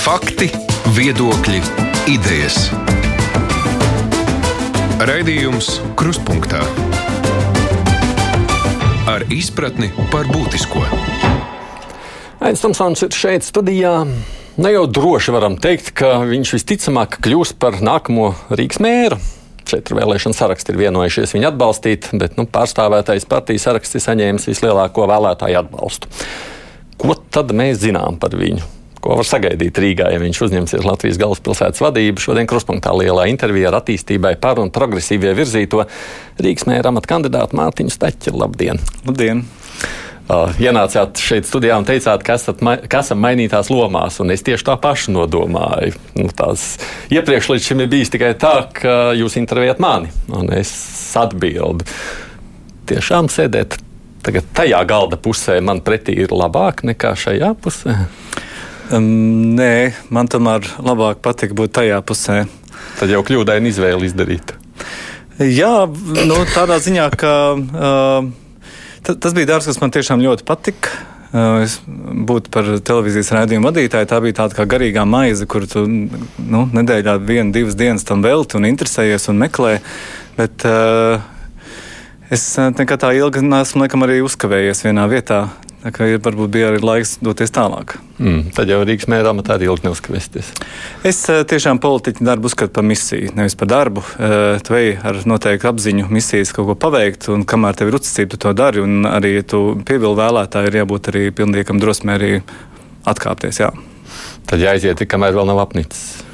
Fakti, viedokļi, idejas. Raidījums Kruspunkta ar izpratni par būtisko. Aizsmeļs Tomsons ir šeit studijā. Ne jau droši varam teikt, ka viņš visticamāk kļūs par nākamo Rīgas mēru. Četri vēlēšana saraksti ir vienojušies viņu atbalstīt, bet nu, pārstāvētais partijas saraksts ir saņēmis vislielāko vēlētāju atbalstu. Ko tad mēs zinām par viņu? Ko var sagaidīt Rīgā, ja viņš uzņemsies Latvijas galvaspilsētas vadību? Šodien kruspunktā lielā intervijā ar attīstībai par un progresīvie virzīto Rīgas mēra amata kandidātu Mārtiņu Steķi. Labdien! Labdien! Uh, ienācāt šeit studijā un teicāt, ka, esat, ka esam mainītās lomās, un es tieši tā pašu nodomāju. Nu, tās iepriekš līdz šim ir bijis tikai tā, ka jūs intervējat mani, un es atbildu. Tiešām sēdēt tagad tajā galda pusē man pretī ir labāk nekā šajā pusē? Um, nē, man tomēr labāk patīk būt tajā pusē. Tad jau kļūdaini izvēle izdarīt. Jā, nu, tādā ziņā, ka. Uh, Tas bija darbs, kas man tiešām ļoti patika. Es būtu par televīzijas raidījumu vadītāju. Tā bija tāda kā garīgā maize, kur tu nu, nedēļā vienu, divas dienas tam velti un interesējies un meklē. Bet, uh, es nekad tā ilgi neesmu laikam, arī uzkavējies vienā vietā. Tā kā ir, varbūt bija arī laiks doties tālāk. Mm, tad jau Rīgas mērā man tāda ilgi neuzkavēsties. Es uh, tiešām politiķu darbu uzskatu par misiju, nevis par darbu. Uh, tu ej ar noteiktu apziņu, misijas kaut ko paveikt, un kamēr tev ir uzticība, tu to dari, un arī tu pievili vēlētāju, ir jābūt arī pilnīgam drosmē arī atkāpties. Jā. Tad jāiziet, kamēr vēl nav apnicis.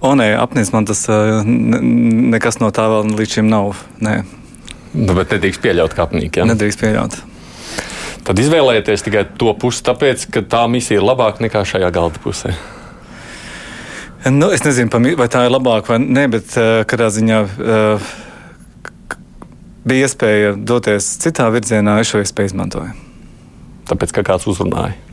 O, nē, apnicis man tas uh, ne, nekas no tā vēl līdz šim nav. Nē. Nu, bet nedrīkst pieļaut kapnīku. Ja? Nedrīkst pieļaut. Tad izvēlējieties tikai to pusi, tāpēc, ka tā misija ir labāka nekā šajā galda pusē. Nu, es nezinu, vai tā ir labāka vai nē, bet uh, kādā ziņā uh, bija iespēja doties citā virzienā, es šo iespēju izmantoju. Tāpēc, ka kāds uzrunāja.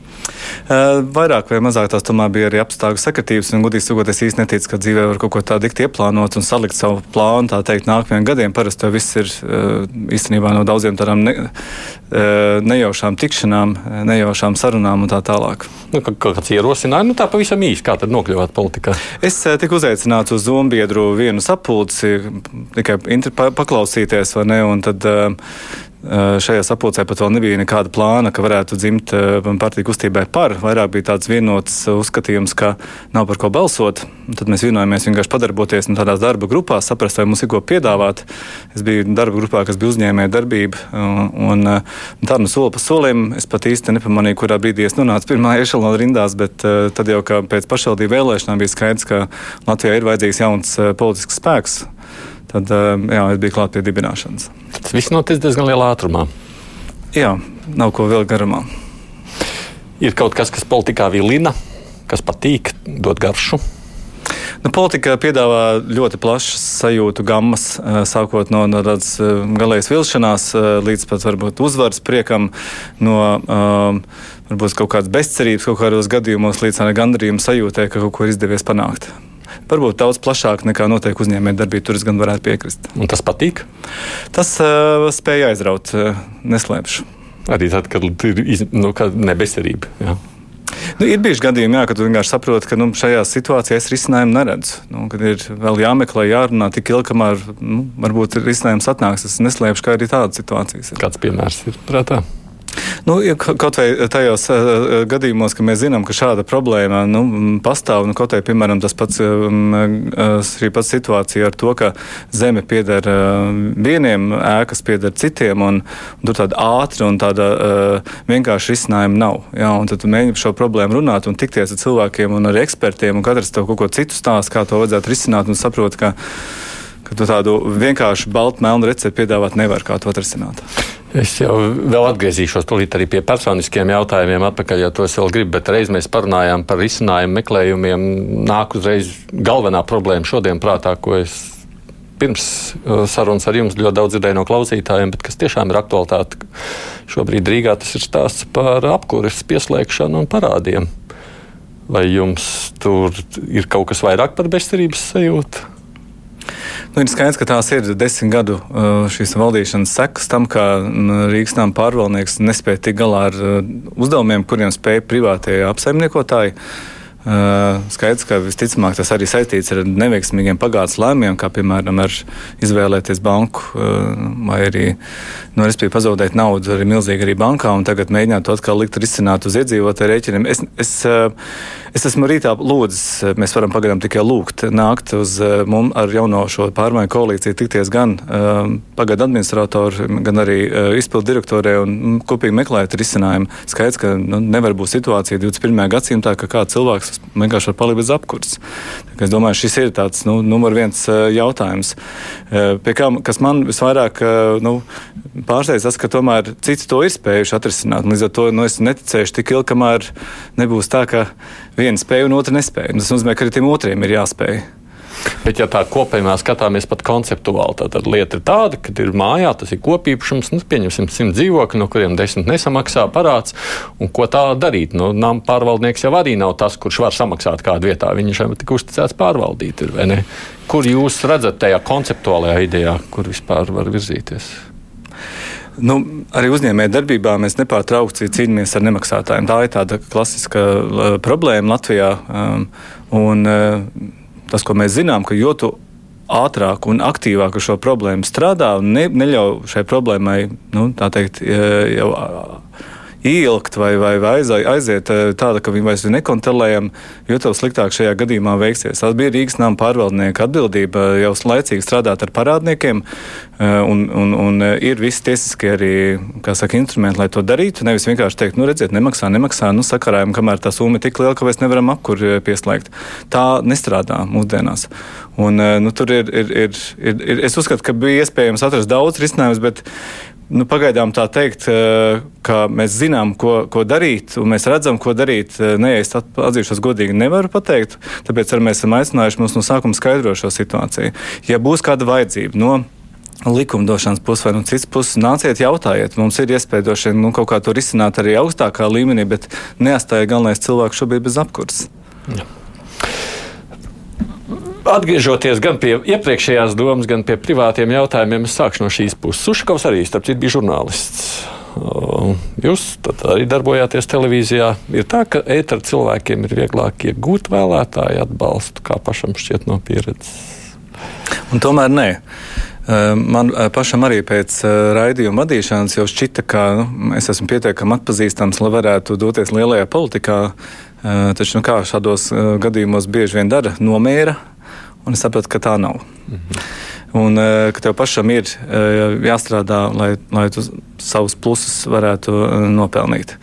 Uh, vairāk vai mazāk tās tomēr bija arī apstākļu sakritības. Un, godīgi sakot, es īsti neticu, ka dzīvē var kaut ko tādu dikt ieplānot un salikt savu plānu, tā teikt, nākamajiem gadiem. Parasti tas viss ir uh, īstenībā no daudziem tādām ne, uh, nejaušām tikšanām, nejaušām sarunām un tā tālāk. Nu, kāds ierosināja, nu tā pavisam īsi, kā tad nokļuvāt politikā? Es tiku uzaicināts uz Zombiedru vienu sapulci, tikai paklausīties, vai ne, un tad Eh, šajā sapulcē pat vēl nebija nekāda plāna, ka varētu dzimt eh, partiju kustībai par. Vairāk bija tāds vienots uzskatījums, ka nav par ko balsot. Tad mēs vienojāmies vienkārši padarboties no tādās darba grupās, saprast, vai mums ir ko piedāvāt. Es biju darba grupā, kas bija uzņēmēja darbība. Un, un tā nu soli pa solim es pat īsti nepamanīju, kurā brīdī es nonācu pirmā ešalona rindās, bet eh, tad jau pēc pašvaldību vēlēšanām bija skaidrs, ka Latvijā ir vajadzīgs jauns politisks spēks tad jā, es biju klāt pie dibināšanas. Tas viss notic diezgan lielā ātrumā. Jā, nav ko vēl garumā. Ir kaut kas, kas politikā vilina, kas patīk, dod garšu. Nu, politika piedāvā ļoti plašas sajūtu gammas, sākot no, no tādas galējas vilšanās līdz pat varbūt uzvaras priekam, no varbūt kaut kādas bezcerības kaut kādos gadījumos līdz gandarījuma sajūtai, ka kaut ko ir izdevies panākt varbūt daudz plašāk nekā notiek uzņēmējdarbība. Tur es gan varētu piekrist. Un tas patīk? Tas uh, spēja aizraut, uh, neslēpšu. Arī tad, kad ir iz, nu, nebecerība. Jā. Nu, ir bijuši gadījumi, jā, kad vienkārši saprotat, ka nu, šajā situācijā es risinājumu neredzu. Nu, kad ir vēl jāmeklē, jārunā tik ilgi, kamēr nu, varbūt risinājums atnāks. Es neslēpšu, ka arī tādas situācijas ir. Kāds piemērs ir prātā? Nu, ja kaut vai tajos uh, gadījumos, ka mēs zinām, ka šāda problēma nu, pastāv, nu, kaut vai piemēram tas pats, um, šī pats situācija ar to, ka zeme pieder uh, vieniem, ēkas pieder citiem, un, un tur tāda ātra un tāda uh, vienkārša risinājuma nav. Un tad mēģini par šo problēmu runāt un tikties ar cilvēkiem un ar ekspertiem, un katrs tev kaut ko citu stāsta, kā to vajadzētu risināt, un saprot, ka ka tu tādu vienkāršu baltu melnu recepti piedāvāt nevar kā to atrisināt. Es jau vēl atgriezīšos arī pie personiskiem jautājumiem, atpakaļ, ja tos vēl gribu, bet reiz mēs parunājām par risinājumu meklējumiem. Nāk uzreiz galvenā problēma šodien prātā, ko es pirms uh, sarunas ar jums ļoti daudz dzirdēju no klausītājiem, bet kas tiešām ir aktualitāte. Šobrīd Rīgā tas ir stāsts par apkuras pieslēgšanu un parādiem. Vai jums tur ir kaut kas vairāk par bezcerības sajūtu? Nu, ir skaidrs, ka tās ir desmit gadu uh, šīs valdīšanas sekas tam, ka mm, Rīgas nama pārvaldnieks nespēja tikt galā ar uh, uzdevumiem, kuriem spēja privātie apsaimniekotāji. Uh, skaidrs, ka visticamāk tas arī saistīts ar neveiksmīgiem pagātnes lēmumiem, kā piemēram ar izvēlēties banku vai arī nu, pazaudēt naudu arī milzīgi arī bankā un tagad mēģināt to atkal likt risināt uz iedzīvotāju rēķiniem. Es, es, es esmu rītā lūdzis, mēs varam pagaidām tikai lūgt, nākt uz mums ar jauno šo pārmaiņu koalīciju, tikties gan pagaidu administratoru, gan arī izpildu direktorē un kopīgi meklēt risinājumu. Skaidrs, ka nu, nevar būt situācija 21. gadsimtā, ka kāds cilvēks vienkārši var palikt bez apkurses. Es domāju, šis ir tāds nu, numur viens eh, jautājums. Eh, pie kā, kas man visvairāk eh, nu, pārsteidz, tas, ka tomēr citi to ir spējuši atrisināt. Līdz ar to nu, es neticēšu tik ilgi, kamēr nebūs tā, ka viena spēja un otra nespēja. Tas nozīmē, ka arī tiem otriem ir jāspēj. Bet, ja tā kopējā skatāmies pat konceptuāli, tad, tad lieta ir tāda, ka ir mājā, tas ir kopīpašums, nu, pieņemsim, simt dzīvokļi, no kuriem desmit nesamaksā parāds. Un ko tā darīt? Nu, Nama pārvaldnieks jau arī nav tas, kurš var samaksāt kādu vietā. Viņš jau tik uzticēts pārvaldīt. Ir, kur jūs redzat tajā konceptuālajā idejā, kur vispār var virzīties? Nu, arī uzņēmējdarbībā darbībā mēs nepārtraukti cīnāmies ar nemaksātājiem. Tā ir tāda klasiska uh, problēma Latvijā. Um, un, uh, tas, ko mēs zinām, ka jo ātrāk un aktīvāk ar šo problēmu strādā un ne, neļauj šai problēmai, nu, tā teikt, jau ielikt vai, vai, vai aiziet eh, tāda, ka viņi vairs ir nekontrolējami, jo tev sliktāk šajā gadījumā veiksies. Tas bija Rīgas nama pārvaldnieka atbildība jau laicīgi strādāt ar parādniekiem, eh, un, un, un eh, ir visi tiesiskie arī saka, instrumenti, lai to darītu. Nevis vienkārši teikt, nu redziet, nemaksā, nemaksā, nu sakarājam, kamēr tā summa ir tik liela, ka mēs nevaram apkur pieslēgt. Tā nestrādā mūsdienās. Un, nu, tur ir, ir, ir, ir, ir, es uzskatu, ka bija iespējams atrast daudz risinājumus, bet Nu, pagaidām tā teikt, eh, ka mēs zinām, ko, ko darīt, un mēs redzam, ko darīt. Eh, nē, es atzīšos godīgi, nevaru pateikt. Tāpēc arī mēs esam aicinājuši mums no sākuma skaidrot šo situāciju. Ja būs kāda vajadzība no likumdošanas puses vai no citas puses, nāciet, jautājiet. Mums ir iespēja droši vien nu, kaut kā to risināt arī augstākā līmenī, bet neatstāja galvenais cilvēks šobrīd bez apkurses. Ja atgriežoties gan pie iepriekšējās domas, gan pie privātiem jautājumiem, es sākšu no šīs puses. Sušakovs arī, starp citu, bija žurnālists. Jūs arī darbojāties televīzijā. Ir tā, ka ētera cilvēkiem ir vieglāk iegūt vēlētāju atbalstu, kā pašam šķiet no pieredzes. Un tomēr nē. Man pašam arī pēc raidījuma vadīšanas jau šķita, ka nu, es esmu pietiekami atpazīstams, lai varētu doties lielajā politikā. Taču nu, kā šādos gadījumos bieži vien dara, nomēra un es sapratu, ka tā nav. Mhm. Un eh, ka tev pašam ir eh, jāstrādā, lai, lai tu savus plusus varētu eh, nopelnīt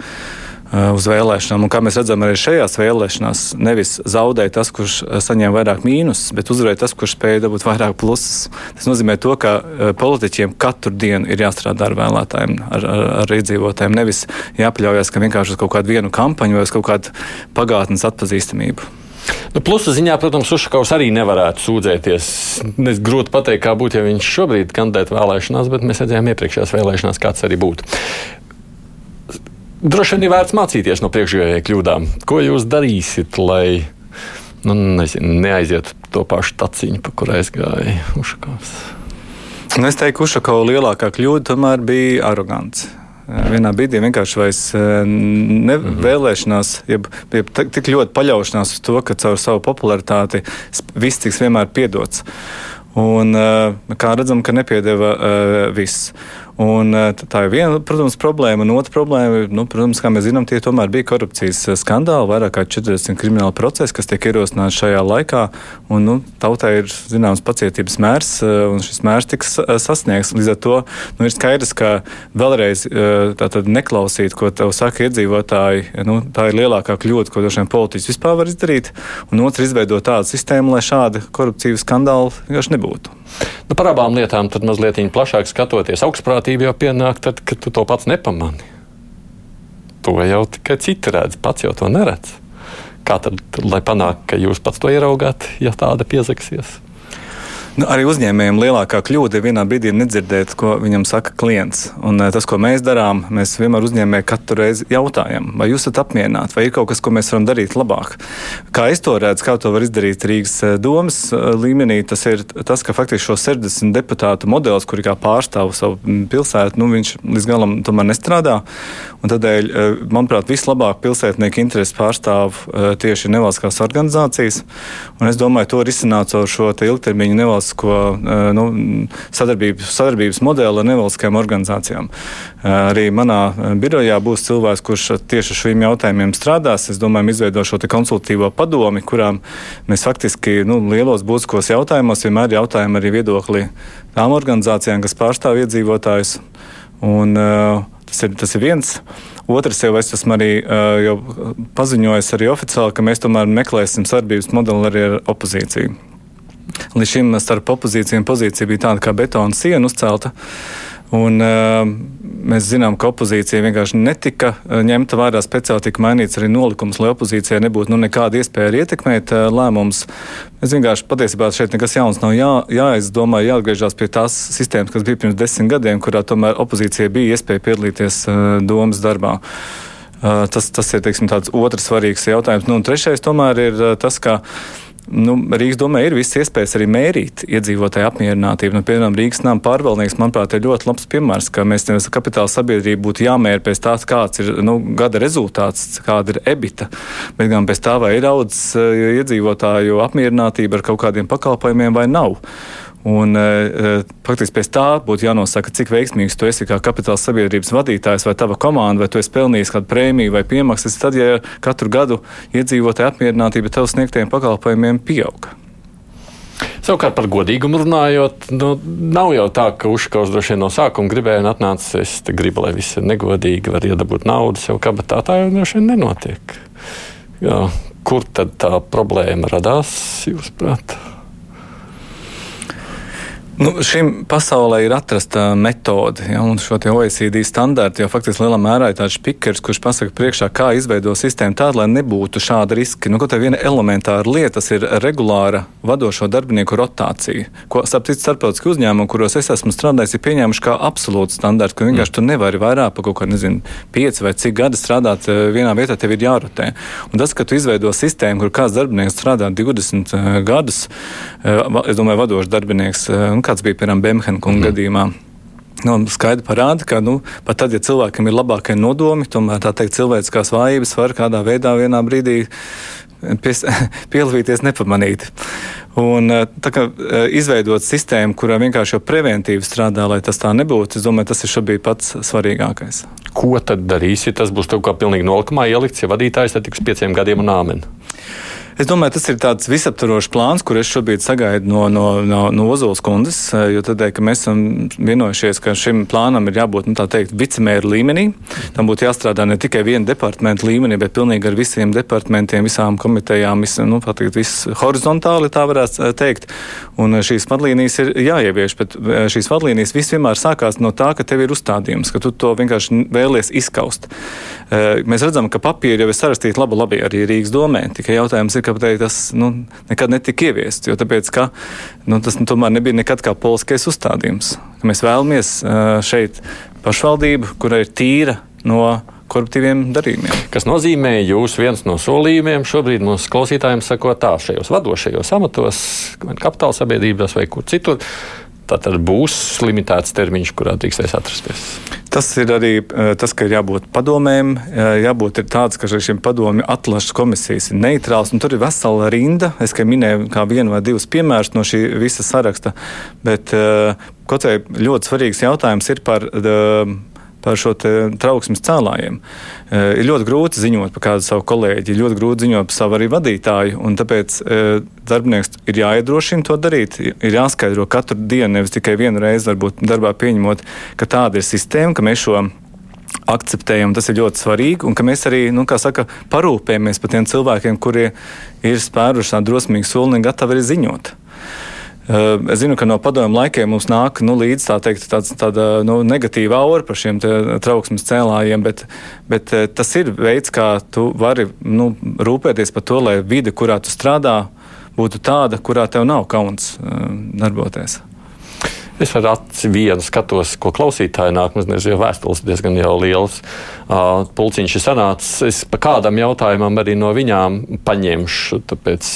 uz vēlēšanām. Un kā mēs redzam, arī šajās vēlēšanās nevis zaudēja tas, kurš saņēma vairāk mīnusus, bet uzvarēja tas, kurš spēja dabūt vairāk plusus. Tas nozīmē to, ka politiķiem katru dienu ir jāstrādā ar vēlētājiem, ar, ar, ar iedzīvotājiem. Nevis jāpaļaujas ka vienkārši uz kaut kādu vienu kampaņu vai uz kaut kādu pagātnes atpazīstamību. Nu, plusa ziņā, protams, Ušakovs arī nevarētu sūdzēties. Es grūti pateikt, kā būtu, ja viņš šobrīd kandidētu vēlēšanās, bet mēs redzējām iepriekšējās vēlēšanās, kāds arī būtu. Droši vien ir vērts mācīties no priekšgājēju kļūdām. Ko jūs darīsiet, lai nu, nezinu, neaizietu to pašu taciņu, pa kur aizgāja Ušakovs? Nu, es teiktu, ka Ušakova lielākā kļūda tomēr bija arogants. Vienā brīdī vienkārši vairs nevēlēšanās, mhm. jeb, jeb tik ļoti paļaušanās uz to, ka caur savu popularitāti viss tiks vienmēr piedots. Un, kā redzam, ka nepiedeva viss. Un, eh, tā ir viena, protams, problēma. Un otra problēma, nu, protams, kā mēs zinām, tie tomēr bija korupcijas eh, skandāli, vairāk kā 40 krimināli procesi, kas tiek ierosināti šajā laikā. Un, nu, tautai ir zināms pacietības mērs, eh, un šis mērs tiks sasniegts. Līdz ar to nu, ir skaidrs, ka vēlreiz neklausīt, ko tev saka iedzīvotāji, nu, tā ir lielākā kļūda, ko dažiem politiķiem vispār var izdarīt. Un otrs, izveidot tādu sistēmu, lai šādi korupcijas skandāli vienkārši nebūtu. Nu, par abām lietām tad mazliet plašāk skatoties. Augstprātība jau pienāk tad, kad tu to pats nepamani. To jau tikai citi redz, pats jau to neredz. Kā tad, lai panāktu, ka jūs pats to ieraugāt, ja tāda piezaksies? Nu, arī uzņēmējiem lielākā kļūda ir vienā brīdī nedzirdēt, ko viņam saka klients. Un, uh, tas, ko mēs darām, mēs vienmēr uzņēmēji katru reizi jautājam, vai jūs esat apmierināti, vai ir kaut kas, ko mēs varam darīt labāk. Kā es to redzu, kā to var izdarīt Rīgas uh, domas uh, līmenī, tas ir tas, ka faktiski šo 60 deputātu modelis, kuri kā pārstāv savu mm, pilsētu, nu, viņš līdz galam tomēr nestrādā. Un tādēļ, manuprāt, vislabāk pilsētnieku intereses pārstāv tieši nevalstiskās organizācijas. Un es domāju, to risināt caur šo ilgtermiņu nevalstisko nu, sadarbības, sadarbības modeli ar nevalstiskajām organizācijām. Arī manā birojā būs cilvēks, kurš tieši ar šiem jautājumiem strādās. Es domāju, izveido šo konsultatīvo padomi, kurām mēs faktiski nu, lielos būtiskos jautājumos vienmēr jautājam arī viedokli tām organizācijām, kas pārstāv iedzīvotājus. Un, Tas ir, tas ir viens. Otrs jau es esmu arī jau paziņojis arī oficiāli, ka mēs tomēr meklēsim sadarbības modeli arī ar opozīciju. Līdz šim starp opozīciju un pozīciju bija tāda kā betona siena uzcelta. Un, uh, mēs zinām, ka opozīcija vienkārši netika uh, ņemta vērā. Speciāli tika mainīts arī nolikums, lai opozīcijai nebūtu nu, nekāda iespēja ietekmēt uh, lēmumus. Es vienkārši patiesībā šeit nekas jauns nav jā, jāizdomā, jāatgriežas pie tās sistēmas, kas bija pirms desmit gadiem, kurā tomēr opozīcijai bija iespēja piedalīties uh, domas darbā. Tas, tas ir teiksim, otrs svarīgs jautājums. Nu, trešais tomēr ir tas, ka Nu, Rīgas domē ir visas iespējas arī mērīt iedzīvotāju apmierinātību. Nu, piemēram, Rīgas nama pārvaldnieks, manuprāt, ir ļoti labs piemērs, ka mēs nevis kapitāla sabiedrība būtu jāmēra pēc tā, kāds ir nu, gada rezultāts, kāda ir ebita, bet gan pēc tā, vai ir audzis uh, iedzīvotāju apmierinātība ar kaut kādiem pakalpojumiem vai nav. Un, faktiski pēc tā būtu jānosaka, cik veiksmīgs tu esi kā kapitāla sabiedrības vadītājs vai tava komanda, vai tu esi pelnījis kādu prēmiju vai piemaksas. Tad, ja katru gadu iedzīvotāja apmierinātība tev sniegtiem pakalpojumiem pieauga. Savukārt par godīgumu runājot, nu, nav jau tā, ka Uškaus droši vien no sākuma gribēja un atnāca, es gribu, lai viss ir negodīgi, var iedabūt naudas jau kabatā. Tā jau droši vien nenotiek. Jā, kur tad tā problēma radās, jūsuprāt? Nu, šim pasaulē ir atrasta metode, ja, un šo OECD standartu jau faktiski lielā mērā ir tāds pikers, kurš pasaka priekšā, kā izveidot sistēmu tādu, lai nebūtu šāda riska. Nu, tā viena elementāra lieta ir regulāra vadošo darbinieku rotācija, ko sapcīt starptautiski uzņēmumi, kuros es esmu strādājis, ir pieņēmuši kā absolūtu standartu, ka vienkārši tu nevari vairāk pa kaut kā, nezinu, pieci vai cik gadi strādāt eh, vienā vietā, tev ir jārotē. Un tas, ka tu izveido sistēmu, kur kāds darbinieks strādā 20 eh, gadus, eh, es domāju, vadošs darbinieks, kāds bija piemēram Bemhena kunga mm. gadījumā. Nu, skaidri parāda, ka nu, pat tad, ja cilvēkam ir labākie nodomi, tomēr tā teikt, cilvēciskās vājības var kādā veidā vienā brīdī pies, pielāgoties nepamanīti. Un, eh, tā kā eh, izveidot sistēmu, kurā vienkārši jau preventīvi strādā, lai tas tā nebūtu, es domāju, tas ir šobrīd pats svarīgākais. Ko tad darīs, ja tas būs kaut kā pilnīgi nolikumā ielikts, ja vadītājs tiks pieciem gadiem un āmen? Es domāju, tas ir tāds visaptvarošs plāns, kur es šobrīd sagaidu no, no, no, no Ozolas kundzes, jo tad, ka mēs esam vienojušies, ka šim plānam ir jābūt, nu, tā teikt, vicemēra līmenī. Tam būtu jāstrādā ne tikai viena departamenta līmenī, bet pilnīgi ar visiem departamentiem, visām komitejām, vis, nu, patikt, viss horizontāli, tā varētu teikt. Un šīs vadlīnijas ir jāievieš, bet šīs vadlīnijas viss vienmēr sākās no tā, ka tev ir uzstādījums, ka tu to vienkārši vēlies izskaust. Mēs redzam, ka papīri jau ir sarakstīti labi, labi arī Rīgas domē. Tikai jautājums ir, kāpēc tas nu, nekad netika ieviests. Jo tāpēc, ka, nu, tas nu, tomēr nebija nekad kā politiskais uzstādījums. Mēs vēlamies šeit pašvaldību, kura ir tīra no koruptīviem darījumiem. Kas nozīmē, jūs viens no solījumiem šobrīd mūsu klausītājiem sakot tā, šajos vadošajos amatos, kapitāla sabiedrībās vai kur citur, Tātad būs limitēts termiņš, kurā drīkstēs atrasties. Tas ir arī eh, tas, ka ir jābūt padomēm, eh, jābūt tāds, ka šiem padomju atlases komisijas ir neitrāls. Tur ir vesela rinda. Es tikai minēju kā vienu vai divus piemērus no šī visa saraksta. Bet eh, kaut kā ļoti svarīgs jautājums ir par par šo trauksmes cēlājiem. E, ir ļoti grūti ziņot par kādu savu kolēģi, ir ļoti grūti ziņot par savu arī vadītāju, tāpēc e, darbinieks ir jāiedrošina to darīt. Ir jāskaidro katru dienu, nevis tikai vienu reizi, varbūt darbā pieņemot, ka tāda ir sistēma, ka mēs šo akceptējam, tas ir ļoti svarīgi, un ka mēs arī, nu, kā saka, parūpējamies par tiem cilvēkiem, kuri ir spēruši tādu drosmīgu soli un gatavi arī ziņot. Eh, es zinu, ka no padomu laikiem mums nāk nu, līdzi tā teikt, tāds, tāda nu, negatīva aura par šiem trauksmes cēlājiem, bet, bet eh, tas ir veids, kā tu vari nu, rūpēties par to, lai vide, kurā tu strādā, būtu tāda, kurā tev nav kauns darboties. Es ar aci vienu skatos, ko klausītāji nāk. Mums nezinu, vēstules diezgan jau liels. Uh, pulciņš ir sanācis. Es pa kādam jautājumam arī no viņām paņemšu. Tāpēc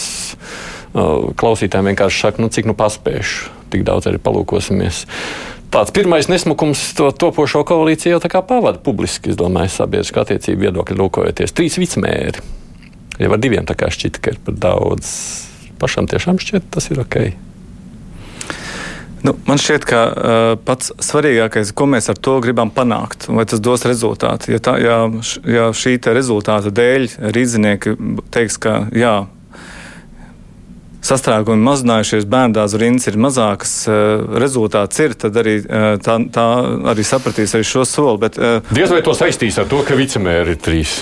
klausītājiem vienkārši saku, nu, cik nu paspēšu. Tik daudz arī palūkosimies. Tāds pirmais nesmukums to topošo koalīciju jau tā kā pavada publiski, es domāju, sabiedriskā attiecība viedokļa lūkojoties. Trīs vicmēri. Jau ar diviem tā kā šķita, ka ir par daudz. Pašam tiešām šķiet, tas ir ok. Nu, man šķiet, ka uh, pats svarīgākais, ko mēs ar to gribam panākt, vai tas dos rezultātu. Ja, tā, ja, ja šī rezultāta dēļ rīznieki teiks, ka jā, sastrēgumi mazinājušies, bērndāzu rindas ir mazākas, uh, rezultāts ir, tad arī uh, tā, tā arī sapratīs arī šo soli. Bet, uh, Diez vai to saistīs ar to, ka vicemēri ir trīs?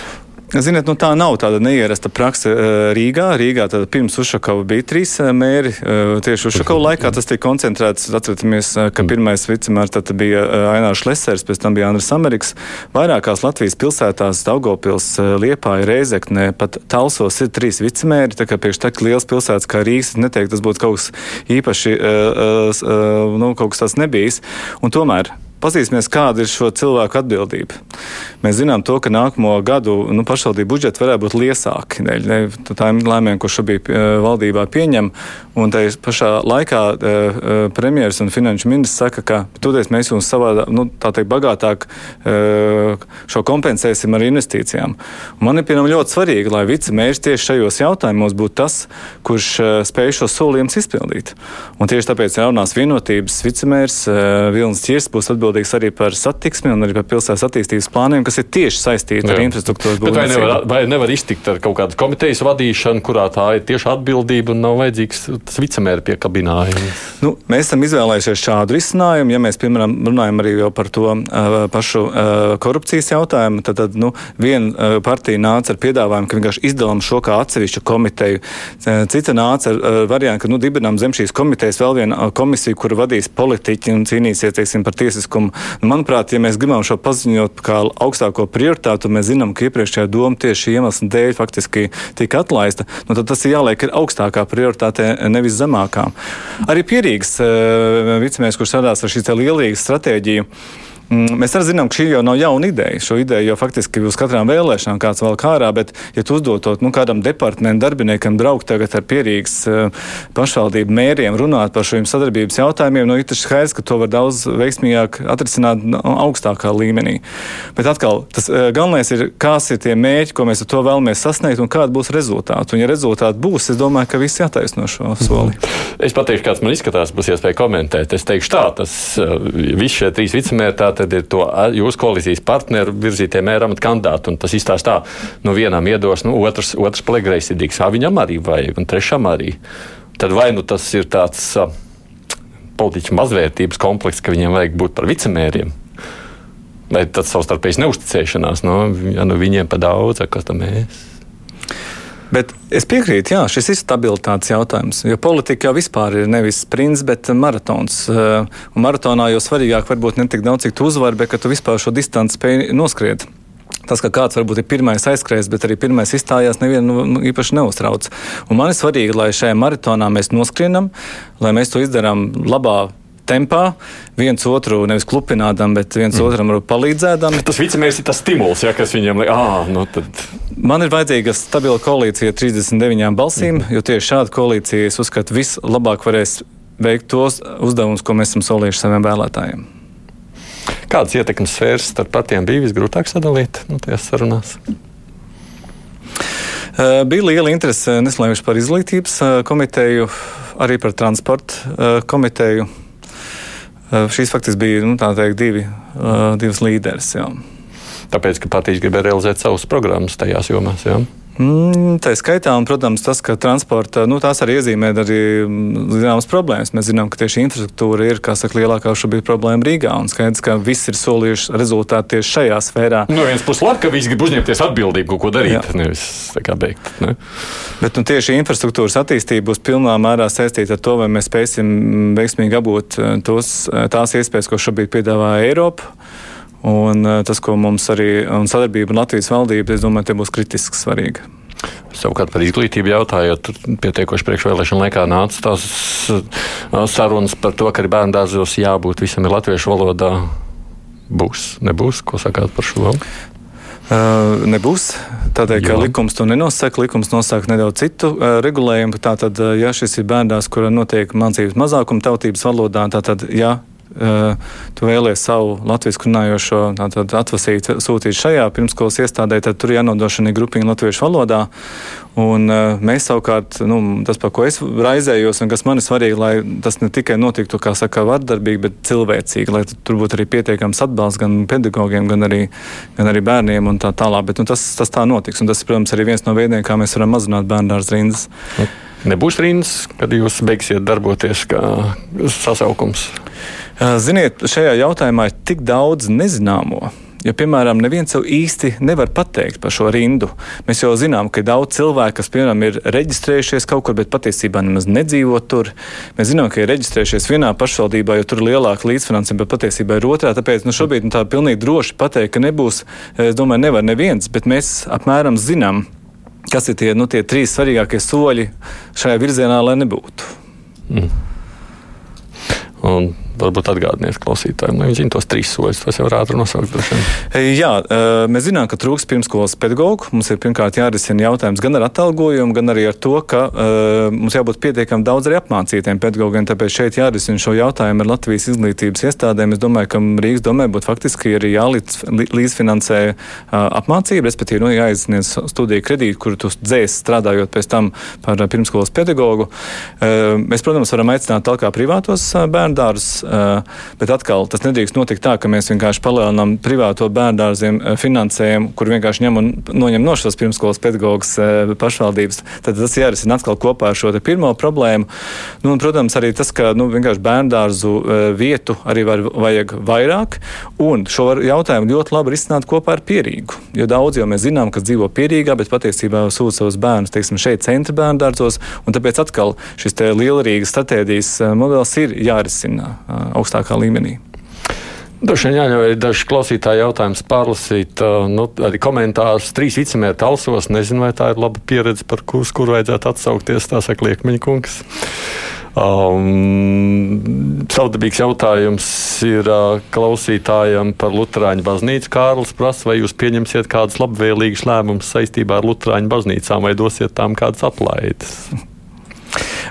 Ziniet, nu, tā nav tāda neierasta praksa eh, Rīgā. Rīgā pirms Ušakova bija trīs eh, mēri. Eh, tieši Ušakova laikā tas tika koncentrēts. Atceramies, ka mm. pirmais vicemērs bija Ainārs Lesers, pēc tam bija Andris Amerikas. Vairākās Latvijas pilsētās, Daugopils, Liepāja, Reizekne, pat Talsos ir trīs vicemēri. Tā kā priekš tā liels pilsētas kā Rīgas, neteikt, tas būtu kaut kas īpaši, nu, kaut kas tāds nebijis. Un tomēr Paskatīsimies, kāda ir šo cilvēku atbildība. Mēs zinām, to, ka nākamo gadu nu, pašvaldību budžeti varētu būt liesāki dēļ tādiem lēmumiem, ko šobrīd uh, valdībā pieņem. Un tajā pašā laikā uh, uh, premjerministrs un finanšu ministrs saka, ka toties mēs jums savā, nu, tā teikt, bagātāk šo kompensēsim ar investīcijām. Man ir piemēram ļoti svarīgi, lai vicemērs tieši šajos jautājumos būtu tas, kurš spēj šos solījumus izpildīt. Un tieši tāpēc jaunās vienotības vicemērs Vilnis Čirs būs atbildīgs atbildīgs arī par satiksmi un arī par pilsētas attīstības plāniem, kas ir tieši saistīti Jā. ar infrastruktūras būvniecību. Vai nevar, vai nevar iztikt ar kaut kādas komitejas vadīšanu, kurā tā ir tieši atbildība un nav vajadzīgs tas vicemēra piekabinājums? Nu, mēs esam izvēlējušies šādu risinājumu. Ja mēs, piemēram, runājam arī par to uh, pašu uh, korupcijas jautājumu, tad, tad nu, viena uh, partija nāca ar piedāvājumu, ka vienkārši izdalām šo kā atsevišķu komiteju. Cita nāca ar uh, variantu, ka nu, dibinām zem šīs komitejas vēl vienu uh, komisiju, kur vadīs politiķi un cīnīsies teiksim, par tiesiskumu pasākumu. Manuprāt, ja mēs gribam šo paziņot kā augstāko prioritātu, mēs zinām, ka iepriekšējā doma tieši iemesla dēļ faktiski tika atlaista, nu, tad tas ir jāliek ir augstākā prioritāte, nevis zemākā. Arī pierīgs uh, vicemērs, kurš strādās ar šī lielīgu stratēģiju, Mm, mēs arī zinām, ka šī jau nav jauna ideja. Šo ideju jau faktiski uz katrām vēlēšanām kāds vēl kārā, bet, ja tu uzdotot nu, kādam departamentu darbiniekam braukt tagad ar pierīgas uh, pašvaldību mēriem runāt par šiem sadarbības jautājumiem, nu, ir tas skaidrs, ka to var daudz veiksmīgāk atrisināt nu, augstākā līmenī. Bet atkal, tas uh, galvenais ir, kāds ir tie mērķi, ko mēs ar to vēlamies sasniegt un kāda būs rezultāti. Un, ja rezultāti būs, es domāju, ka visi attaisno šo soli. Es pateikšu, kāds man izskatās, būs iespēja komentēt. Es teikšu tā, tas uh, visi šie trīs vicemēri tad ir to jūsu koalīcijas partneru virzītie mēra amata kandidāti. Tas izstāsta tā, nu vienam iedos, nu otrs, otrs paliek greizsirdīgs, viņam arī vajag, un trešam arī. Tad vai nu tas ir tāds politiķu mazvērtības komplekss, ka viņiem vajag būt par vicemēriem? Vai tas savstarpējas neusticēšanās, no, nu, ja nu viņiem pa daudz, kas tam mēs? Bet es piekrītu, jā, šis ir stabilitātes jautājums. Jo politika jau vispār ir nevis sprints, bet maratons. Eh, un maratonā jau svarīgāk varbūt ne tik daudz, cik tu uzvari, bet ka tu vispār šo distanci spēj noskriet. Tas, ka kāds varbūt ir pirmais aizskrējis, bet arī pirmais izstājās, nevienu nu, nu, īpaši neuztrauc. Un man ir svarīgi, lai šajā maratonā mēs noskrienam, lai mēs to izdarām labā tempā, viens otru nevis klupinādam, bet viens mm. otram palīdzēdam. Tas vicemērs ir tas stimuls, ja, kas viņam ir. Nu tad... Man ir vajadzīga stabila koalīcija ar 39 balsīm, mm. jo tieši šāda koalīcija, es uzskatu, vislabāk varēs veikt tos uzdevumus, ko mēs esam solījuši saviem vēlētājiem. Kādas ietekmes sfēras starp partijām bija visgrūtāk sadalīt nu, tajās sarunās? Bija liela interese neslēgšu par izglītības komiteju, arī par transporta komiteju. Šīs faktiski bija nu, teikt, divi, divas līderes. Jā. Tāpēc, ka partijas gribēja realizēt savus programmas tajās jomās. Jā. Mm, tā ir skaitā, un, protams, tas, ka transporta nu, tās arī iezīmē arī mm, zināmas problēmas. Mēs zinām, ka tieši infrastruktūra ir saka, lielākā šobrīd problēma Rīgā. Un skaidrs, ka viss ir solījuši rezultātu tieši šajā sfērā. No nu, vienas puses, labi, ka visi grib uzņemties atbildību, kaut ko darīt, nevis kā beigt. Ne? Bet nu, tieši infrastruktūras attīstība būs pilnā mērā saistīta ar to, vai mēs spēsim veiksmīgi apgūt eh, tos, eh, tās iespējas, ko šobrīd piedāvā Eiropa. Un eh, tas, ko mums arī un sadarbība ar Latvijas valdību, es domāju, tie būs kritiski svarīgi. Savukārt par izglītību jautājot, pietiekoši priekšvēlēšana laikā nāca tās sarunas par to, ka arī bērnu dārzos jābūt visam ir latviešu valodā. Būs, nebūs, ko sakāt par šo? Uh, nebūs. Tādēļ, ka likums to nenosaka, likums nosaka nedaudz citu uh, regulējumu. Tātad, ja šis ir bērnās, kura notiek mācības mazākuma tautības valodā, tad, ja Eh, tu vēlies savu latviešu runājošo atvasīt, sūtīt šajā pirmskolas iestādē, tad tur jānodošana ir grupiņa latviešu valodā. Un, uh, mēs savukārt, nu, tas, par ko es raizējos, un kas man ir svarīgi, lai tas ne tikai notiktu, kā saka, vardarbīgi, bet cilvēcīgi, lai tur būtu arī pietiekams atbalsts gan pedagogiem, gan arī, gan arī bērniem un tā tālāk. Bet nu, tas, tas tā notiks, un tas, protams, arī viens no veidiem, kā mēs varam mazināt bērnu dārza rindas. Nebūs rindas, kad jūs beigsiet darboties kā sasaukums? Ziniet, šajā jautājumā ir tik daudz nezināmo. Ja, piemēram, neviens jau īsti nevar pateikt par šo rindu. Mēs jau zinām, ka daudz cilvēku, kas, piemēram, ir reģistrējušies kaut kur, bet patiesībā nemaz nedzīvo tur. Mēs zinām, ka ir reģistrējušies vienā pašvaldībā, jo tur ir lielāka līdzfinansējuma, bet patiesībā ir otrā. Tāpēc nu, šobrīd nu, tā pilnīgi droši pateikt, ka nebūs, es domāju, nevar neviens, bet mēs apmēram zinām, kas ir tie, nu, tie trīs svarīgākie soļi šajā virzienā, lai nebūtu. Mm. Un varbūt atgādiniet klausītājiem, lai viņi zinātu tos trīs soļus. Tos jau varētu nosaukt. E, jā, e, mēs zinām, ka trūks pirmskolas pedagoģu. Mums ir pirmkārt jārisina jautājums gan ar atalgojumu, gan arī ar to, ka uh, mums jābūt pietiekami daudz arī apmācītiem pedagogiem. Tāpēc šeit jārisina šo jautājumu ar Latvijas izglītības iestādēm. Es domāju, ka Rīgas domē būtu faktiski arī jālīdzfinansē uh, apmācība, respektīvi nu, jāizsniedz studiju kredītu, kuru tu dzēs strādājot pēc tam par pirmskolas pedagogu. Uh, mēs, protams, varam aicināt tālāk privātos bērnu dārzus Eh, bet atkal tas nedrīkst notikt tā, ka mēs vienkārši palielinām privāto bērndārziem eh, finansējumu, kur vienkārši ņem un noņem no šos pirmskolas pedagoģas eh, pašvaldības. Tad tas jārisina atkal kopā ar šo pirmo problēmu. Nu, un, protams, arī tas, ka nu, bērndārzu vietu arī var, vajag vairāk, un šo jautājumu ļoti labi risināt kopā ar pierīgu. Jo daudz jau mēs zinām, kas dzīvo pierīgā, bet patiesībā sūta savus bērnus teiksim, šeit centra bērndārzos, un tāpēc atkal šis lielrīgas stratēģijas modelis ir jārisina augstākā līmenī. Droši vien jāņem daži klausītāji jautājums pārlasīt, nu, arī komentārus. Trīs vicemēri talsos, nezinu, vai tā ir laba pieredze, par kurus kur vajadzētu atsaukties, tā saka Liekmeņa kungs. Um, Savdabīgs jautājums ir uh, klausītājam par Lutāņu baznīcu. Kārlis prasa, vai jūs pieņemsiet kādus labvēlīgus lēmumus saistībā ar Lutāņu baznīcām vai dosiet tām kādas atlaides?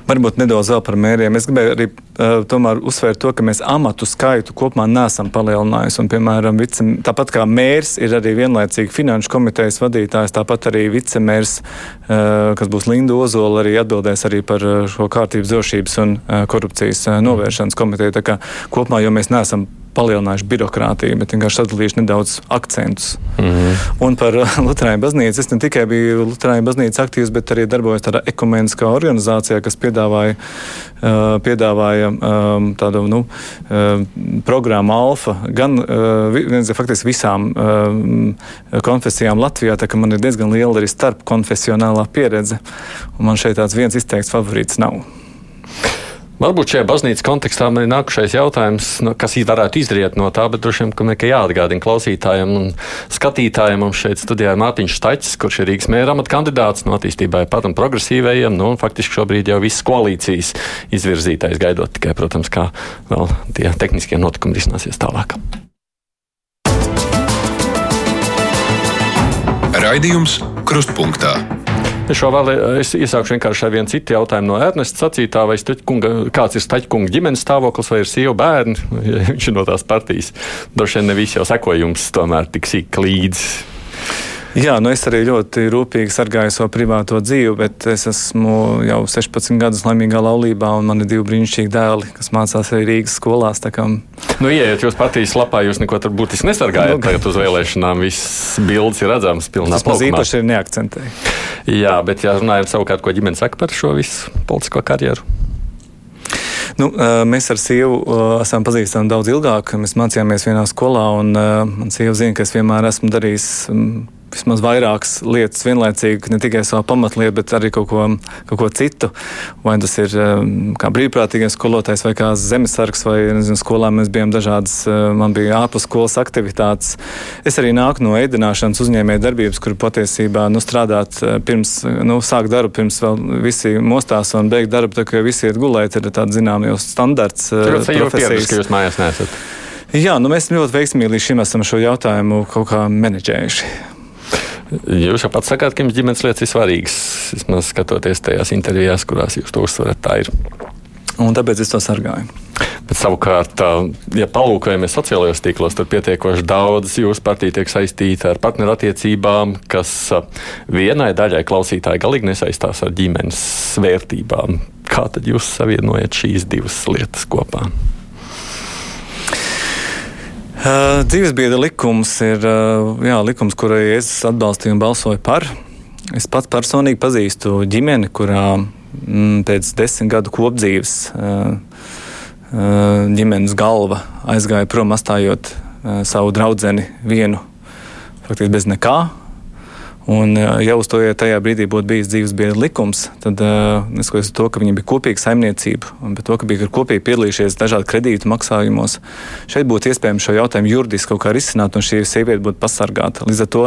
Varbūt nedaudz vēl par mēriem. Es gribēju arī uh, tomēr uzsvērt to, ka mēs amatu skaitu kopumā nesam palielinājuši. Un, piemēram, vice, tāpat kā mērs ir arī vienlaicīgi finanšu komitejas vadītājs, tāpat arī vicemērs, uh, kas būs Linda Ozola, arī atbildēs arī par šo kārtības drošības un korupcijas novēršanas komiteju. Tā kā kopumā, jo mēs neesam palielinājuši birokrātiju, bet vienkārši sadalījuši nedaudz akcentus. Mm -hmm. Un par Lutāņu baznīcu es ne tikai biju Lutāņu baznīcas aktīvs, bet arī darbojos tādā ekumeniskā organizācijā, kas piedāvāja, uh, piedāvāja um, tādu nu, uh, programmu Alfa gan uh, faktiski visām uh, konfesijām Latvijā, tā ka man ir diezgan liela arī starpkonfesionālā pieredze. Un man šeit tāds viens izteikts favorīts nav. Varbūt šajā baznīcas kontekstā man ir nākušais jautājums, nu, kas varētu izriet no tā, bet droši vien, ka ir jāatgādina klausītājiem un skatītājiem. Mums šeit studijā ir Mārtiņš Stačs, kurš ir Rīgas mēra amata kandidāts no attīstībai pat un progresīvajiem. Nu, un faktiski šobrīd jau viss koalīcijas izvirzītais gaidot tikai, protams, kā vēl tie tehniskie notikumi risināsies tālāk. Raidījums Krustpunktā. Es šo vēl es iesākšu vienkārši ar vienu citu jautājumu no Ernesta sacītā, vai staķkunga, kāds ir Staķkunga ģimenes stāvoklis, vai ir sieva bērni, ja viņš ir no tās partijas. Droši vien ne visi jau sekojums tomēr tik sīk līdzi. Jā, nu es arī ļoti rūpīgi sargāju savu privāto dzīvi, bet es esmu jau 16 gadus laimīgā laulībā, un man ir divi brīnišķīgi dēli, kas mācās arī Rīgas skolās. Kā... Nu, ieiet jūs partijas lapā, jūs neko tur būtiski nesargājat. Nu, tagad uz vēlēšanām viss bildes ir redzams pilnā Tas īpaši ir neakcentēji. Jā, bet ja runājam savukārt, ko ģimene saka par šo visu politisko karjeru. Nu, mēs ar sievu esam pazīstami daudz ilgāk. Mēs mācījāmies vienā skolā, un man sieva zina, ka es vienmēr esmu darījis vismaz vairākas lietas vienlaicīgi, ne tikai savu pamatlietu, bet arī kaut ko, kaut ko citu. Vai tas ir um, kā brīvprātīgais skolotājs vai kā zemesargs, vai nezinu, skolā mēs bijām dažādas, uh, man bija ārpus skolas aktivitātes. Es arī nāku no ēdināšanas uzņēmēja darbības, kur patiesībā nu, strādāt uh, pirms, nu, sāk darbu, pirms vēl visi mostās un beigt darbu, tā kā visi iet gulēt, ir tāds zinām jau standarts. Uh, Tur jau pieredzi, ka jūs mājās nesat. Jā, nu mēs ļoti veiksmīgi līdz šim esam šo jautājumu kaut kā menedžējuši. Jūs jau pats sakāt, ka jums ģimenes lietas ir svarīgas. Vismaz skatoties tajās intervijās, kurās jūs to uzsverat, tā ir. Un tāpēc es to sargāju. Bet savukārt, ja palūkojamies sociālajos tīklos, tad pietiekoši daudz jūsu partija tiek saistīta ar partnerattiecībām, kas vienai daļai klausītāji galīgi nesaistās ar ģimenes vērtībām. Kā tad jūs savienojat šīs divas lietas kopā? Uh, dzīvesbiedra likums ir uh, jā, likums, kuru es atbalstīju un balsoju par. Es pats personīgi pazīstu ģimeni, kurā mm, pēc desmit gadu kopdzīves uh, ģimenes galva aizgāja prom, atstājot savu draugu vienu faktiski bez nekā. Un, ja uz to ja tajā brīdī būtu bijis dzīves biedra likums, tad neskatoties to, ka viņiem bija kopīga saimniecība un to, ka bija kopīgi piedalījušies dažādu kredītu maksājumos, šeit būtu iespējams šo jautājumu juridiski kaut kā risināt, un šī sieviete būtu pasargāta. Līdz ar to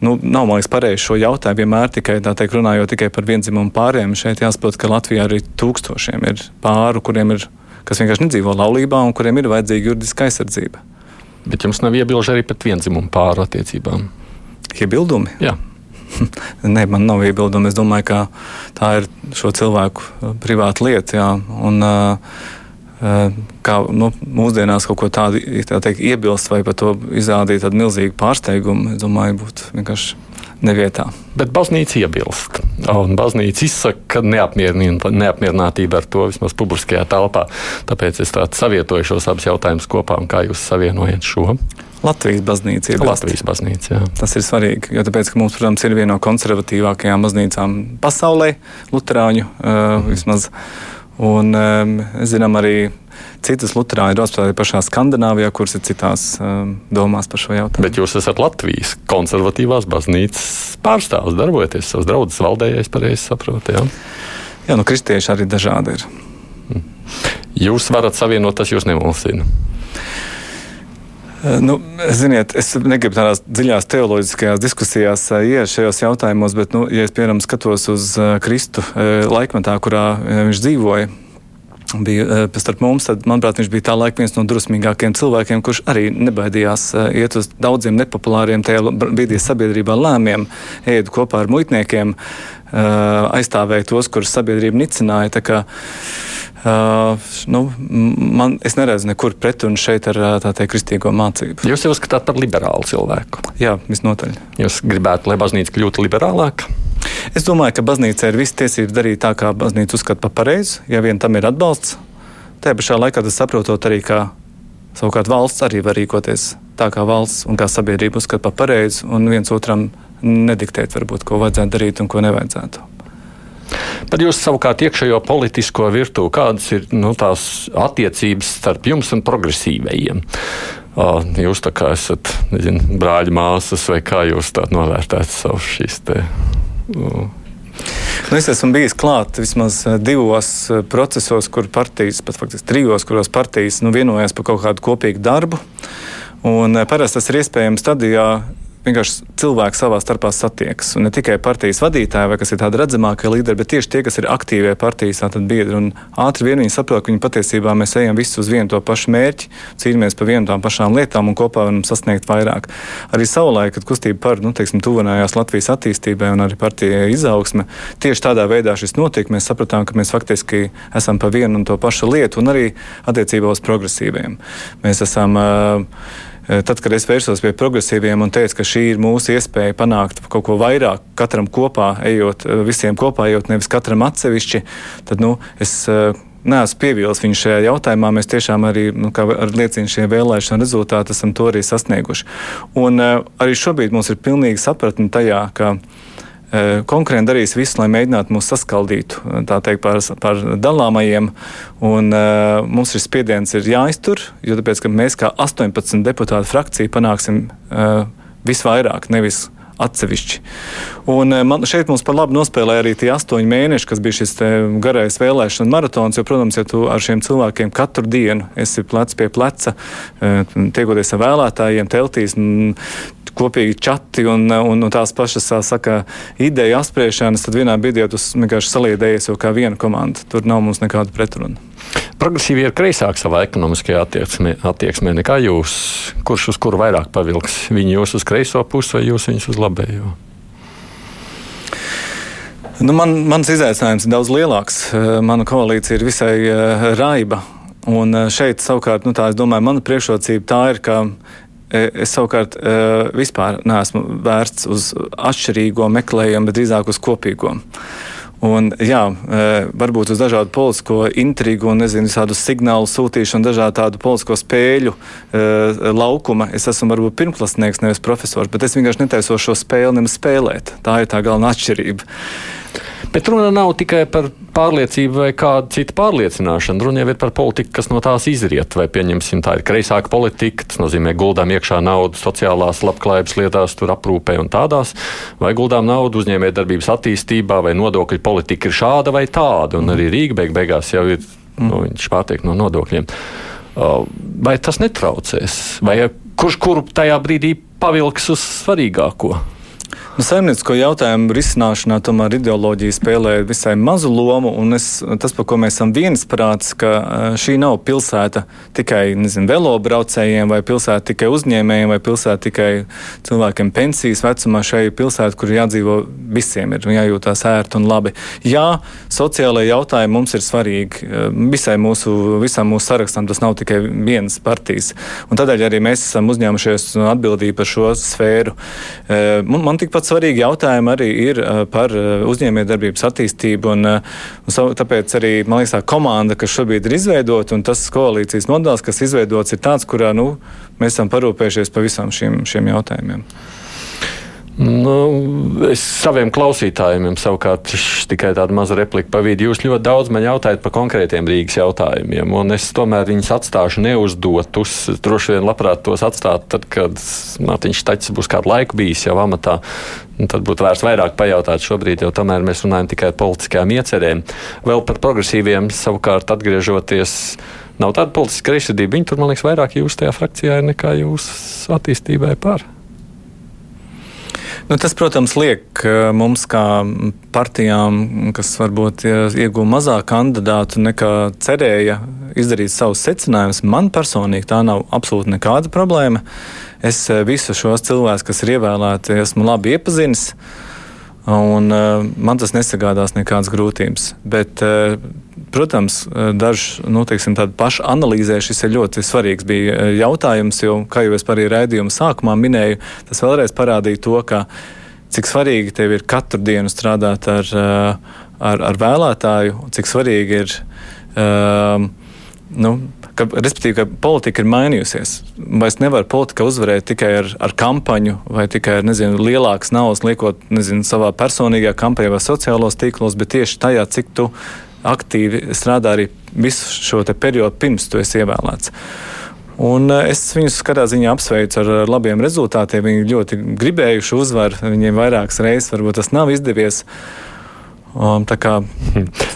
nu, nav man liekas pareizi šo jautājumu vienmēr tikai teikt, runājot tikai par vienzimumu pāriem. Šeit jāsaprot, ka Latvijā arī tūkstošiem ir pāru, kuriem ir, kas vienkārši nedzīvo laulībā un kuriem ir vajadzīga juridiska aizsardzība. Bet jums nav iebilžu arī pret vienzimumu pāru attiecībām? Iebildumi? Jā. Nē, man nav iebildumi. Es domāju, ka tā ir šo cilvēku uh, privāta lieta. Jā, un, uh, uh, kā nu, mūsdienās kaut ko tādu tā teikt, iebilst vai par to izrādīt tādu milzīgu pārsteigumu, es domāju, būtu vienkārši nevietā. Bet baznīca iebilst. Un baznīca izsaka, ka neapmierinātība ar to vismaz publiskajā telpā. Tāpēc es savietoju šos abus jautājumus kopā. Kā jūs savienojat šo? Latvijas baznīca ir Latvijas baznīca. Jā. Tas ir svarīgi, jo tāpēc, mums, protams, ir viena no konservatīvākajām baznīcām pasaulē, Lutāņu uh, vismaz. Un um, zinām arī citas Lutāņu ir apstākļi pašā Skandināvijā, kuras ir citās um, domās par šo jautājumu. Bet jūs esat Latvijas konservatīvās baznīcas pārstāvs, darbojaties savas draudzes valdē, ja es pareizi saprotu. Jā? jā, nu kristieši arī dažādi ir. Jūs varat savienot, tas jūs nemulsina. Eh, nu, ziniet, es negribu tādās dziļās teoloģiskajās diskusijās eh, iet šajos jautājumos, bet, nu, ja es piemēram skatos uz eh, Kristu laikmetā, kurā viņš dzīvoja, bija starp mums, tad, manuprāt, viņš bija tā laika viens no drusmīgākajiem cilvēkiem, kurš arī nebaidījās iet uz daudziem nepopulāriem tajā brīdī sabiedrībā lēmiem, ēdu kopā ar muitniekiem, aizstāvēja tos, kurus sabiedrība nicināja. Uh, nu, man, es neredzu nekur pretrunu šeit ar tā teikt kristīgo mācību. Jūs jau uzskatāt par liberālu cilvēku? Jā, visnotaļ. Jūs gribētu, lai baznīca kļūtu liberālāka? Es domāju, ka baznīca ir visas tiesības darīt tā, kā baznīca uzskata par pareizu, ja vien tam ir atbalsts. Tajā pašā laikā tas saprotot arī, ka savukārt valsts arī var rīkoties tā, kā valsts un kā sabiedrība uzskata par pareizu, un viens otram nediktēt, varbūt, ko vajadzētu darīt un ko nevajadzētu. Par jūsu savukārt iekšējo politisko virtuvi, kādas ir nu, tās attiecības starp jums un progresīvajiem? Jūs tā kā esat nezinu, brāļi, māsas, vai kā jūs tādā novērtējat savus šīs te. Nu, es esmu bijis klāt vismaz divos procesos, kur partijas, pat faktiski trijos, kuros partijas nu, vienojās par kaut kādu kopīgu darbu. Un parasti tas ir iespējams tad, ja vienkārši cilvēki savā starpā satiekas. Un ne tikai partijas vadītāji, vai kas ir tādi redzamākie līderi, bet tieši tie, kas ir aktīvie partijas biedri. Un ātri vien viņi saprot, ka viņi patiesībā mēs ejam visi uz vienu to pašu mērķi, cīnāmies par vienu tām pašām lietām un kopā varam sasniegt vairāk. Arī savulaik, kad kustība par, nu, teiksim, tuvinājās Latvijas attīstībai un arī partijai izaugsme, tieši tādā veidā šis notika. Mēs sapratām, ka mēs faktiski esam pa vienu un to pašu lietu un arī attiecībā uz progresīviem. Mēs esam uh, tad, kad es vērsos pie progresīviem un teicu, ka šī ir mūsu iespēja panākt kaut ko vairāk, katram kopā ejot, eh, visiem kopā ejot, nevis katram atsevišķi, tad nu, es eh, neesmu pievīlis viņu šajā jautājumā. Mēs tiešām arī, nu, kā liecina šie vēlēšana rezultāti, esam to arī sasnieguši. Un arī šobrīd mums ir pilnīga sapratne tajā, ka Eh, konkurenti darīs visu, lai mēģinātu mūs saskaldīt teikt, par, par dalāmajiem. Un, uh, mums šis spiediens ir jāiztur, jo tāpēc, mēs kā 18 deputātu frakcija panāksim visvairāk, nevis atsevišķi. Un man, šeit mums par labu nospēlēja arī tie astoņi mēneši, kas bija šis garais vēlēšana maratons. Jo, protams, ja tu ar šiem cilvēkiem katru dienu esi plec pie pleca, tiekoties ar vēlētājiem, teltīs, kopīgi čati un, un, un tās pašas saka, ideja apspriešanas, tad vienā brīdī tu vienkārši saliedējies jau kā viena komanda. Tur nav mums nekāda pretruna. Progresīvi ir kreisāk savā ekonomiskajā attieksmē, attieksmē nekā jūs. Kurš uz kuru vairāk pavilks? Viņi jūs uz kreiso pusi vai jūs viņus uz labējo? Nu, man, mans izaicinājums ir daudz lielāks. Mana koalīcija ir visai uh, raiba. Un šeit savukārt, nu, tā, domāju, mana priekšrocība tā ir, ka es savukārt e, vispār neesmu vērsts uz atšķirīgo meklējumu, bet drīzāk uz kopīgo. Un, jā, e, varbūt uz dažādu politisko intrigu un nezinu, tādu signālu sūtīšanu, dažādu tādu politisko spēļu laukuma. Es esmu varbūt pirmklasnieks, nevis profesors, bet es vienkārši netaisos šo spēli nemaz spēlēt. Tā ir tā galvenā atšķirība. Bet runa nav tikai par pārliecību vai kādu citu pārliecināšanu. Runa jau ir par politiku, kas no tās izriet. Vai pieņemsim, tā ir kreisāka politika, tas nozīmē guldām iekšā naudu sociālās labklājības lietās, tur aprūpē un tādās, vai guldām naudu uzņēmējdarbības attīstībā, vai nodokļu politika ir šāda vai tāda. Un arī Rīga beig beigās jau ir, nu, viņš pārtiek no nodokļiem. Vai tas netraucēs? Vai kurš kuru tajā brīdī pavilks uz svarīgāko? Nu, Saimniecisko jautājumu risināšanā tomēr ideoloģija spēlē visai mazu lomu, un es, tas, par ko mēs esam viensprāts, ka šī nav pilsēta tikai nezinu, velobraucējiem, vai pilsēta tikai uzņēmējiem, vai pilsēta tikai cilvēkiem pensijas vecumā. Šai pilsēta, kur jādzīvo visiem, ir jājūtās ērti un labi. Jā, sociālai jautājumi mums ir svarīgi. Visai mūsu, visam mūsu sarakstam tas nav tikai vienas partijas. Un tādēļ arī mēs esam uzņēmušies atbildību par šo sfēru. Man, man tikpat ļoti svarīgi jautājumi arī ir uh, par uh, uzņēmējdarbības attīstību. Un, uh, un tāpēc arī liekas, tā komanda, kas šobrīd ir izveidota, un tas koalīcijas modelis, kas izveidots, ir tāds, kurā nu, mēs esam parūpējušies par visām šiem, šiem jautājumiem. Nu, es saviem klausītājiem savukārt tikai tādu mazu repliku pavīdu. Jūs ļoti daudz man jautājat par konkrētiem Rīgas jautājumiem, un es tomēr viņus atstāšu neuzdotus. Droši vien labprāt tos atstāt, tad, kad Mārtiņš Taķis būs kādu laiku bijis jau amatā. Tad būtu vērts vairāk pajautāt šobrīd, jo tomēr mēs runājam tikai par politiskajām iecerēm. Vēl par progresīviem savukārt atgriežoties. Nav tāda politiska greizsirdība. Viņi tur, man liekas, vairāk jūs tajā frakcijā ir nekā jūs attīstībai par. Nu, tas, protams, liek mums, kā partijām, kas varbūt iegūta mazāk kandidātu nekā cerēja, izdarīt savus secinājumus. Man personīgi tā nav absolūti nekāda problēma. Es visus šos cilvēkus, kas ir ievēlēti, esmu labi iepazinis. Un, uh, man tas nesagādās nekādas grūtības. Bet, uh, protams, dažs nu, teiksim, pašu analīzē šis ir ļoti svarīgs jautājums, jo, kā jau es arī raidījuma sākumā minēju, tas vēlreiz parādīja to, ka, cik svarīgi tev ir katru dienu strādāt ar, ar, ar vēlētāju, cik svarīgi ir. Uh, nu, ka, respektīvi, ka politika ir mainījusies. Vairs nevar politika uzvarēt tikai ar, ar kampaņu vai tikai ar nezinu, lielākas naudas, liekot nezinu, savā personīgajā kampaņā vai sociālos tīklos, bet tieši tajā, cik tu aktīvi strādā arī visu šo periodu pirms tu esi ievēlēts. Un eh, es viņus katrā ziņā apsveicu ar labiem rezultātiem. Viņi ļoti gribējuši uzvaru, viņiem vairākas reizes varbūt tas nav izdevies. Um, tā kā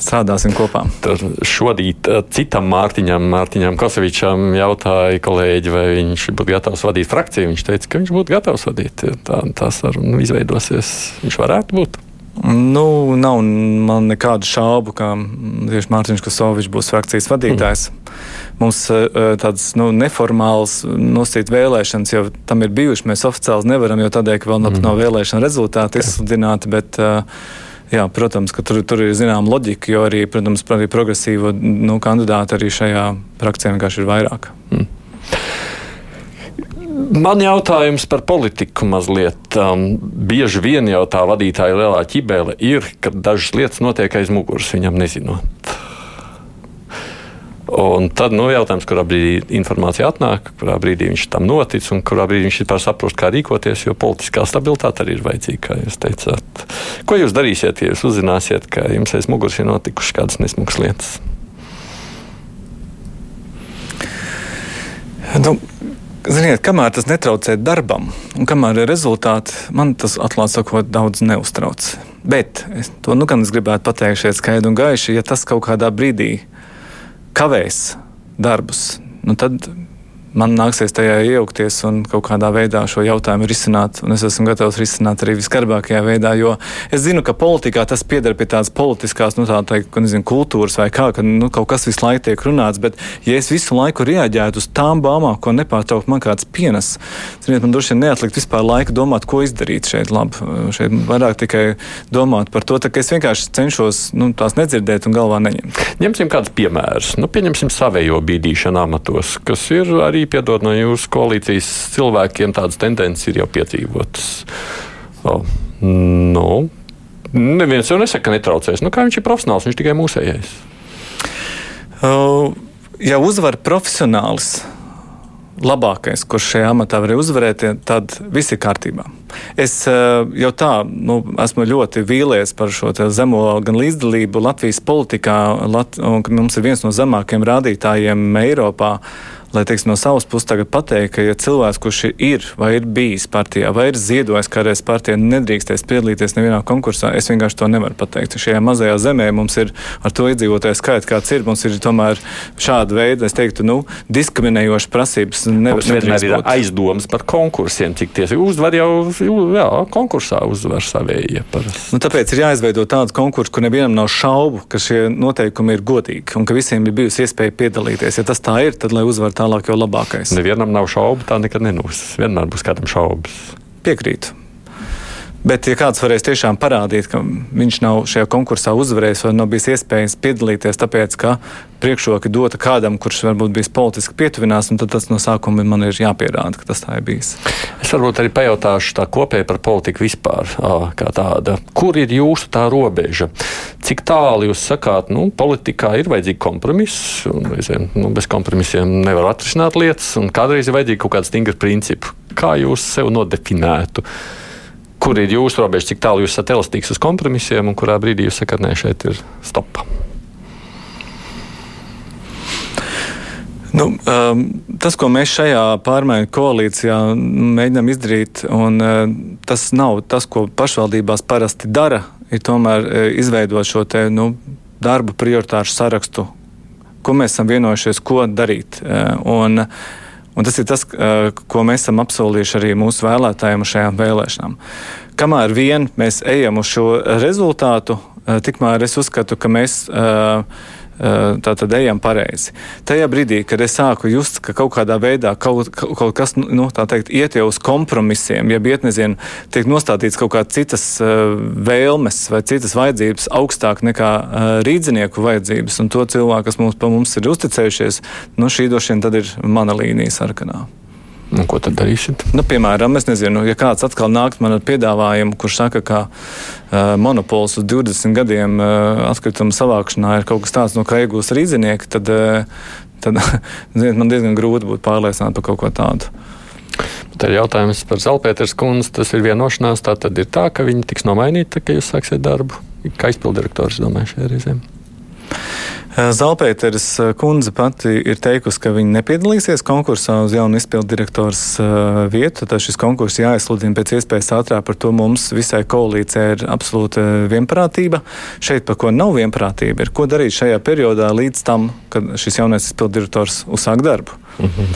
strādāsim kopā. Tad šodien uh, citam Mārtiņam, Mārtiņam Kosovičam jautāja kolēģi, vai viņš būtu gatavs vadīt frakciju. Viņš teica, ka viņš būtu gatavs vadīt. Tā, tā saruna izveidosies. Viņš varētu būt. Nu, nav man nekādu šaubu, ka tieši Mārtiņš Kosovičs būs frakcijas vadītājs. Mm. Mums uh, tādas nu, neformālas nosīt vēlēšanas jau tam ir bijušas. Mēs oficiāli nevaram, jo tādēļ, ka vēl nav, mm. nav vēlēšana rezultāti izsludināti. Bet, uh, Jā, protams, ka tur, tur ir zināma loģika, jo arī, protams, arī progresīvo nu, kandidātu arī šajā frakcijā vienkārši ir vairāk. Mm. Man jautājums par politiku mazliet. Um, bieži vien jau tā vadītāja lielā ķibele ir, ka dažas lietas notiek aiz muguras viņam nezinot. Un tad nu, jautājums, kurā brīdī informācija atnāk, kurā brīdī viņš tam notic un kurā brīdī viņš vispār saprost, kā rīkoties, jo politiskā stabilitāte arī ir vajadzīga, kā jūs teicāt. Ko jūs darīsiet, ja jūs uzzināsiet, ka jums aiz muguras ir notikušas kādas nesmugas lietas? Nu, Ziniet, kamēr tas netraucē darbam, un kamēr ir rezultāti, man tas atklāti sakot, daudz neuztrauc. Bet es to nu gan es gribētu pateikt šeit skaidri un gaiši, ja tas kaut kādā brīdī kavēs darbus, nu tad man nāksies tajā iejaukties un kaut kādā veidā šo jautājumu risināt. Es esmu gatavs risināt arī viskarbākajā veidā, jo es zinu, ka politikā tas pieder pie tādas politiskās, nu, tā teikt, nezinu, kultūras vai kā, ka nu, kaut kas visu laiku tiek runāts. Bet, ja es visu laiku reaģētu uz tām bāmām, ko nepārtraukt man kāds pienes, ziniet, man droši vien neatlikt vispār laika domāt, ko izdarīt šeit labi. Šeit vairāk tikai domāt par to, ka es vienkārši cenšos nu, tās nedzirdēt un galvā neņemt. Ņemsim kādus piemērus. Nu, pieņemsim savējo bīdīšanu amatos, kas ir arī piedod no jūsu koalīcijas cilvēkiem tādas tendences ir jau piedzīvotas. O, nu, neviens jau nesaka, ka netraucēs. Nu, kā viņš ir profesionāls, viņš tikai mūsējais. Uh, ja uzvar profesionāls, labākais, kurš šajā amatā var uzvarēt, tad viss ir kārtībā. Es jau tā nu, esmu ļoti vīlies par šo zemo gan līdzdalību Latvijas politikā, Lat un mums ir viens no zemākajiem rādītājiem Eiropā. Uh, lai teiksim, no savas puses tagad pateikt, ka ja cilvēks, kurš ir vai ir bijis partijā, vai ir ziedojis kādreiz partijā, nedrīkstēs piedalīties nevienā konkursā, es vienkārši to nevaru pateikt. Šajā mazajā zemē mums ir ar to iedzīvotāju skaits, kāds ir. Mums ir tomēr šāda veida, es teiktu, nu, diskriminējošas prasības. Nevar, vienmēr ir aizdomas par konkursiem, cik tiesa uzvar jau jā, konkursā uzvar savējie. Nu, tāpēc ir jāizveido tāds konkurss, kur nevienam nav šaubu, ka šie noteikumi ir godīgi un ka visiem ir bijusi iespēja piedalīties. Ja tas tā ir, tad lai uzvar tālāk, jo labākais. Nevienam nav šaubu, tā nekad nenūs. Vienmēr būs kādam šaubas. Piekrītu. Bet, ja kāds varēs tiešām parādīt, ka viņš nav šajā konkursā uzvarējis vai nav bijis iespējams piedalīties, tāpēc ka priekšroka dota kādam, kurš varbūt bijis politiski pietuvinās, tad tas no sākuma man ir jāpierāda, ka tas tā ir bijis. Es varbūt arī pajautāšu tā kopēji par politiku vispār, kā tāda. Kur ir jūsu tā robeža? Cik tālu jūs sakāt, nu, politikā ir vajadzīgi kompromisi, un reizēm nu, bez kompromisiem nevar atrisināt lietas, un kādreiz ir vajadzīgi kaut kādi stingri principi. Kā jūs sev nodefinētu? Kur ir jūsu robeža, cik tālu jūs esat elastīgs uz kompromisiem un kurā brīdī jūs sakat, nē, šeit ir stop. Nu, um, tas, ko mēs šajā pārmaiņu koalīcijā mēģinām izdarīt, un, uh, tas nav tas, ko pašvaldībās parasti dara, ir tomēr uh, izveidot šo te, nu, darbu prioritāšu sarakstu, ko mēs esam vienojušies, ko darīt. Uh, un, uh, Un tas ir tas, ko mēs esam apsolījuši arī mūsu vēlētājiem šajām vēlēšanām. Kamēr vien mēs ejam uz šo rezultātu, tikmēr es uzskatu, ka mēs tā tad ejam pareizi. Tajā brīdī, kad es sāku just, ka kaut kādā veidā kaut, kaut kas nu, teikt, iet jau uz kompromisiem, ja iet, nezinu, tiek nostādīts kaut kādas citas uh, vēlmes vai citas vajadzības augstāk nekā uh, rīdzinieku vajadzības, un to cilvēku, kas mums, mums ir uzticējušies, nu, šī droši vien tad ir mana līnija sarkanā. Un ko tad darīsiet? Nu, piemēram, es nezinu, ja kāds atkal nāk man ar piedāvājumu, kurš saka, ka uh, monopols uz 20 gadiem uh, atkritumu savākšanā ir kaut kas tāds, no kā iegūst rīznieki, tad, uh, tad ziniet, man diezgan grūti būt pārliecināt par kaut ko tādu. Tad jautājums par Zelpēters kundzi. Tas ir vienošanās. Tā tad ir tā, ka viņi tiks nomainīti, kad jūs sāksiet darbu. Kā izpildirektors domāju šajā reizē? Eh, Zalpēteris eh, kundze pati ir teikusi, ka viņa nepiedalīsies konkursā uz jaunu izpildu direktors eh, vietu. Tad šis konkurss jāizsludina pēc iespējas ātrāk. Par to mums visai koalīcijai ir absolūta vienprātība. Šeit par ko nav vienprātība ir, ko darīt šajā periodā līdz tam, kad šis jaunais izpildu direktors uzsāk darbu. Mhm.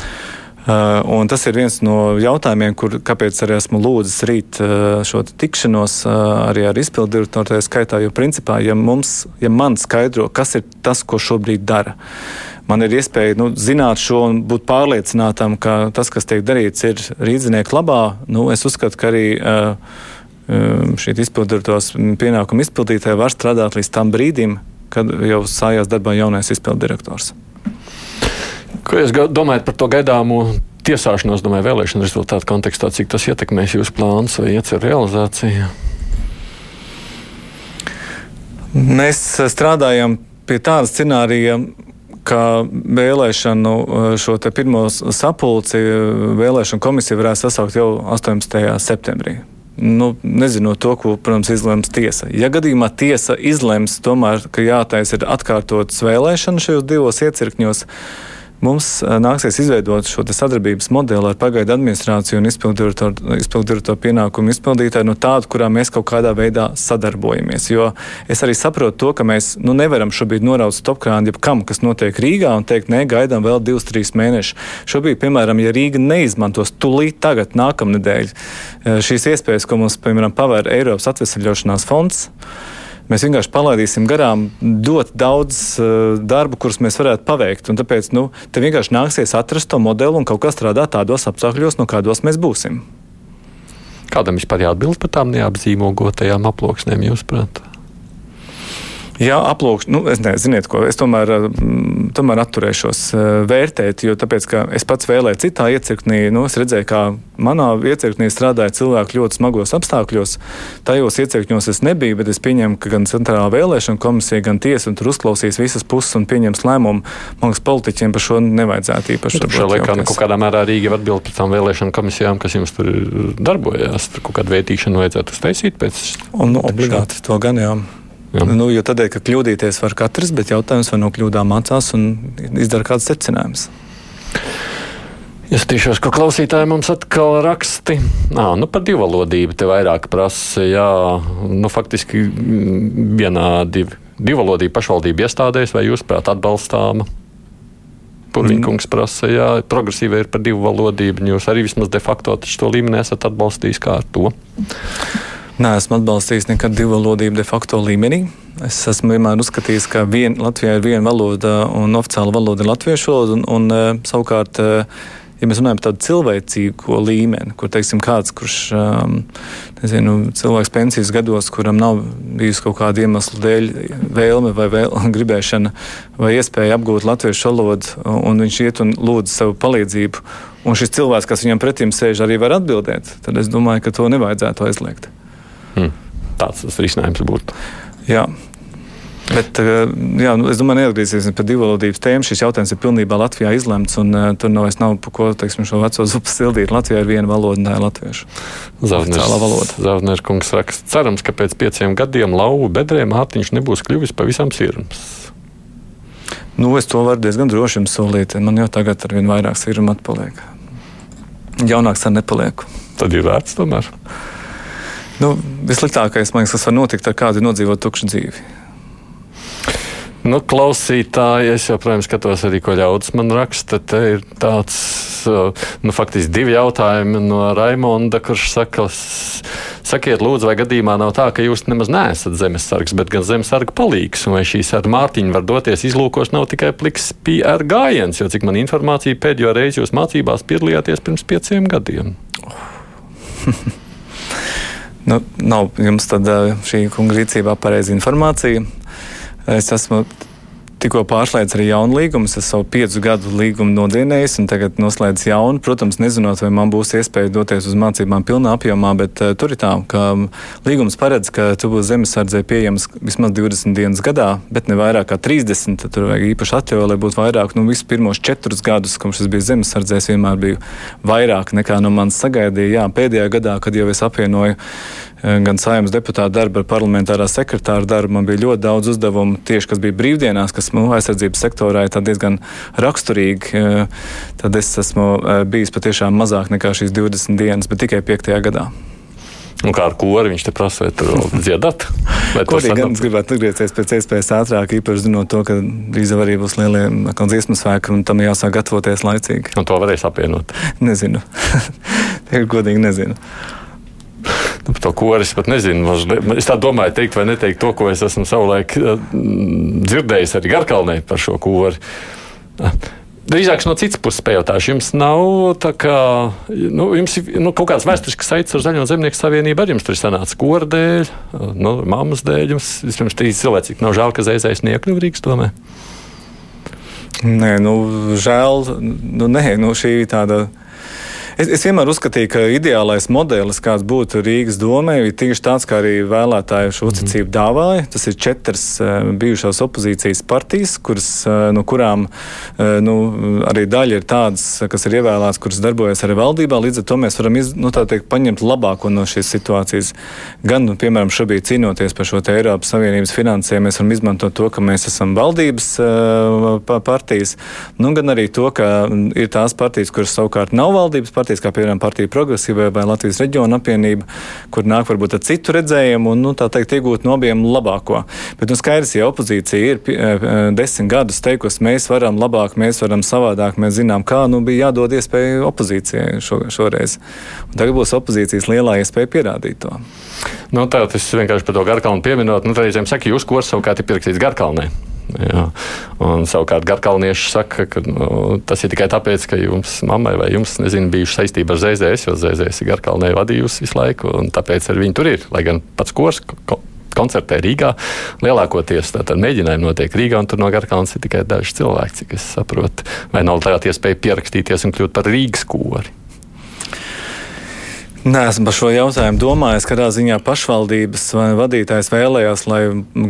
Uh, un tas ir viens no jautājumiem, kur, kāpēc arī esmu lūdzis rīt uh, šo tikšanos uh, arī ar izpildu direktoru tajā skaitā. Jo, principā, ja, mums, ja man skaidro, kas ir tas, ko šobrīd dara, man ir iespēja nu, zināt šo un būt pārliecinātam, ka tas, kas tiek darīts, ir rīznieku labā. Nu, es uzskatu, ka arī šī izpildītājs pienākumu izpildītāja var strādāt līdz tam brīdim, kad jau sājās darbā jaunais izpilddirektors. Ko jūs domājat par to gaidāmo tiesāšanos, domāju, vēlēšanu rezultātu kontekstā, cik tas ietekmēs jūsu plānus vai ieceru realizāciju? Mēs strādājam pie tāda scenārija, ka vēlēšanu šo pirmo sapulci vēlēšanu komisija varētu sasaukt jau 18. septembrī. Nu, nezinot to, ko, protams, izlems tiesa. Ja gadījumā tiesa izlems, tomēr, ka jātaisa ir atkārtotas vēlēšanas šajos divos iecirkņos, mums nāksies izveidot šo sadarbības modeli ar pagaidu administrāciju un izpildu direktoru pienākumu izpildītāju, no tādu, kurā mēs kaut kādā veidā sadarbojamies. Jo es arī saprotu to, ka mēs nu, nevaram šobrīd noraut stopkrānu jebkam, kas notiek Rīgā, un teikt, nē, gaidām vēl divus, trīs mēnešus. Šobrīd, piemēram, ja Rīga neizmantos tūlīt tagad, nākamnedēļ, šīs iespējas, ko mums, piemēram, pavēr Eiropas atvesaļošanās fonds, mēs vienkārši palaidīsim garām ļoti daudz uh, darbu, kurus mēs varētu paveikt. Un tāpēc nu, te vienkārši nāksies atrast to modeli un kaut kā strādāt tādos apstākļos, no kādos mēs būsim. Kādam vispār jāatbild par tām neapzīmogotajām aploksnēm, jūsuprāt? Jā, aplūkš, nu, es nezinu, ko es tomēr, mm, tomēr atturēšos eh, vērtēt, jo tāpēc, es pats vēlēju citā iecirknī, nu, es redzēju, kā manā iecirknī strādāja cilvēki ļoti smagos apstākļos. Tajos iecirkņos es nebiju, bet es pieņemu, ka gan Centrālā vēlēšana komisija, gan tiesa tur uzklausīs visas puses un pieņems lēmumu. Man liekas, politiķiem par šo nevajadzētu īpaši. Tur liekas, ka kaut kādā mērā Rīga atbild par tām vēlēšanu komisijām, kas jums tur darbojās. Tur kaut kādu vērtīšanu vajadzētu uztaisīt pēc. Un, nu, obligāti to gan jau. Jā. Nu, jo tādēļ, ka kļūdīties var katrs, bet jautājums, vai no kļūdām mācās un izdara kāds secinājums. Es skatīšos, ko klausītāji mums atkal raksti. Nā, nu, par divvalodību te vairāk prasa. Jā, nu, faktiski mm, vienādi divvalodība pašvaldību iestādēs, vai jūs prāt atbalstāma? Purviņkungs prasa, jā, progresīva ir par divu valodību. Jūs arī vismaz de facto to līmeni esat atbalstījis kā ar to. Nē, esmu atbalstījis nekad divu valodību de facto līmenī. Es esmu vienmēr uzskatījis, ka vien, Latvijā ir viena valoda un oficiāla valoda ir latviešu valoda. Un, un, e, savukārt, e, ja mēs runājam par tādu cilvēcīgo līmeni, kur teiksim, kāds, kurš um, nezinu, cilvēks pensijas gados, kuram nav bijusi kaut kāda iemesla dēļ vēlme vai vēl, gribēšana vai iespēja apgūt latviešu valodu, un viņš iet un lūdz savu palīdzību, un šis cilvēks, kas viņam pretim sēž, arī var atbildēt, tad es domāju, ka to nevajadzētu aizliegt. Hmm. Tāds tas risinājums būtu. Jā. Bet, eh, jā, nu, es domāju, neatgriezīsimies pie divvalodības tēmas. Šis jautājums ir pilnībā Latvijā izlemts, un uh, tur nav, nav par ko teiksim, šo veco zupu sildīt. Latvijā ir viena valoda, tā ir latviešu. Zavners kungs raksta, cerams, ka pēc pieciem gadiem lauvu bedrē Mārtiņš nebūs kļuvis pavisam sirms. Nu, es to varu diezgan droši jums solīt. Man jau tagad ar vien vairāk sirmu atpaliek. Jaunāks ar nepalieku. Tad ir vērts tomēr. Nu, visliktākais, man liekas, kas var notikt ar kādu nodzīvot tukšu dzīvi. Nu, klausītāji, es joprojām skatos arī, ko ļaudis man raksta. Te ir tāds, nu, faktiski divi jautājumi no Raimonda, kurš saka, sakiet, lūdzu, vai gadījumā nav tā, ka jūs nemaz neesat zemesargs, bet gan zemesarga palīgs, un vai šīs ar Mārtiņu var doties izlūkos nav tikai pliks PR gājiens, jo, cik man informācija, pēdējo reizi jūs mācībās piedalījāties pirms pieciem gadiem. Nu, nav jums tad šī kunga rīcībā pareiza informācija. Es esmu tikko pārslēdzu arī jaunu līgumu. Es savu piecu gadu līgumu nodienējis un tagad noslēdzu jaunu. Protams, nezinot, vai man būs iespēja doties uz mācībām pilnā apjomā, bet uh, tur ir tā, ka līgums paredz, ka tu būsi zemesardzē pieejams vismaz 20 dienas gadā, bet ne vairāk kā 30. Tur vajag īpaši atļauju, lai būtu vairāk. Nu, visus pirmos četrus gadus, kopš es biju zemesardzē, vienmēr biju vairāk nekā no manis sagaidīja. Jā, pēdējā gadā, kad jau es apvienoju gan saimnes deputāta darba, parlamentārā sekretāra darba. Man bija ļoti daudz uzdevumu tieši, kas bija brīvdienās, kas nu, aizsardzības sektorā ir diezgan raksturīgi. Eh, tad es esmu eh, bijis patiešām mazāk nekā šīs 20 dienas, bet tikai 5. gadā. Un kā ar kori viņš te prasa, vai tur dziedāt? Korī gan es gribētu atgriezties pēc iespējas ātrāk, īpaši zinot to, ka drīz arī būs lielie dziesmu svēki, un tam jāsāk gatavoties laicīgi. Un to varēs apvienot? Nezinu. Godīgi nezinu. To koris pat nezinu. Es tā domāju, teikt vai neteikt to, ko es esmu savulaik eh, dzirdējis arī Garkalnē par šo kori. Drīzāk no citas puses pajautāšu. Jums nav tā kā, nu, jums nu, kaut kāds vēsturisks saites ar Zaļo zemnieku savienību, arī jums tur ir sanācis kora dēļ, nu, mammas dēļ. Jums vispirms trīs cilvēki, cik nav žēl, ka zēzais niekļu Rīgas domē. Nē, nu, žēl, nu, nē, nu, šī tāda Es, es vienmēr uzskatīju, ka ideālais modelis, kāds būtu Rīgas domē, ir tieši tāds, kā arī vēlētāju šo uzticību mm. dāvāja. Tas ir četras uh, bijušās opozīcijas partijas, kuras, uh, no kurām uh, nu, arī daļa ir tādas, kas ir ievēlētas, kuras darbojas arī valdībā. Līdz ar to mēs varam iz, nu, teikt, paņemt labāko no šīs situācijas. Gan, nu, piemēram, šobrīd cīnoties par šo Eiropas Savienības finansējumu, mēs varam izmantot to, ka mēs esam valdības uh, partijas, nu, gan arī to, ka ir tās partijas, kuras savukārt nav valdības partijas partijas, kā piemēram Partija Progresīvā vai Latvijas reģiona apvienība, kur nāk varbūt ar citu redzējumu un, nu, tā teikt, iegūt no abiem labāko. Bet, nu, skaidrs, ja opozīcija ir e, e, desmit gadus teikusi, mēs varam labāk, mēs varam savādāk, mēs zinām, kā, nu, bija jādod iespēju opozīcijai šo, šoreiz. Un tagad būs opozīcijas lielā iespēja pierādīt to. Nu, tā tas vienkārši par to Garkalnu pieminot. Nu, reizēm saka, jūs kurs savukārt ir pierakstīts Garkalnē. Jā. Un savukārt Garkalnieši saka, ka nu, tas ir tikai tāpēc, ka jums mammai vai jums nezinu, bijuši saistība ar ZZS, jo ZZS ir Garkalnē vadījusi visu laiku, un tāpēc arī viņi tur ir. Lai gan pats kurs koncertē Rīgā. Lielākoties tātad mēģinājumi notiek Rīgā, un tur no Garkalnas ir tikai daži cilvēki, cik es saprotu. Vai nav tāda iespēja pierakstīties un kļūt par Rīgas kori? Nē, esmu par šo jautājumu domājis. Kādā ziņā pašvaldības vadītājs vēlējās, lai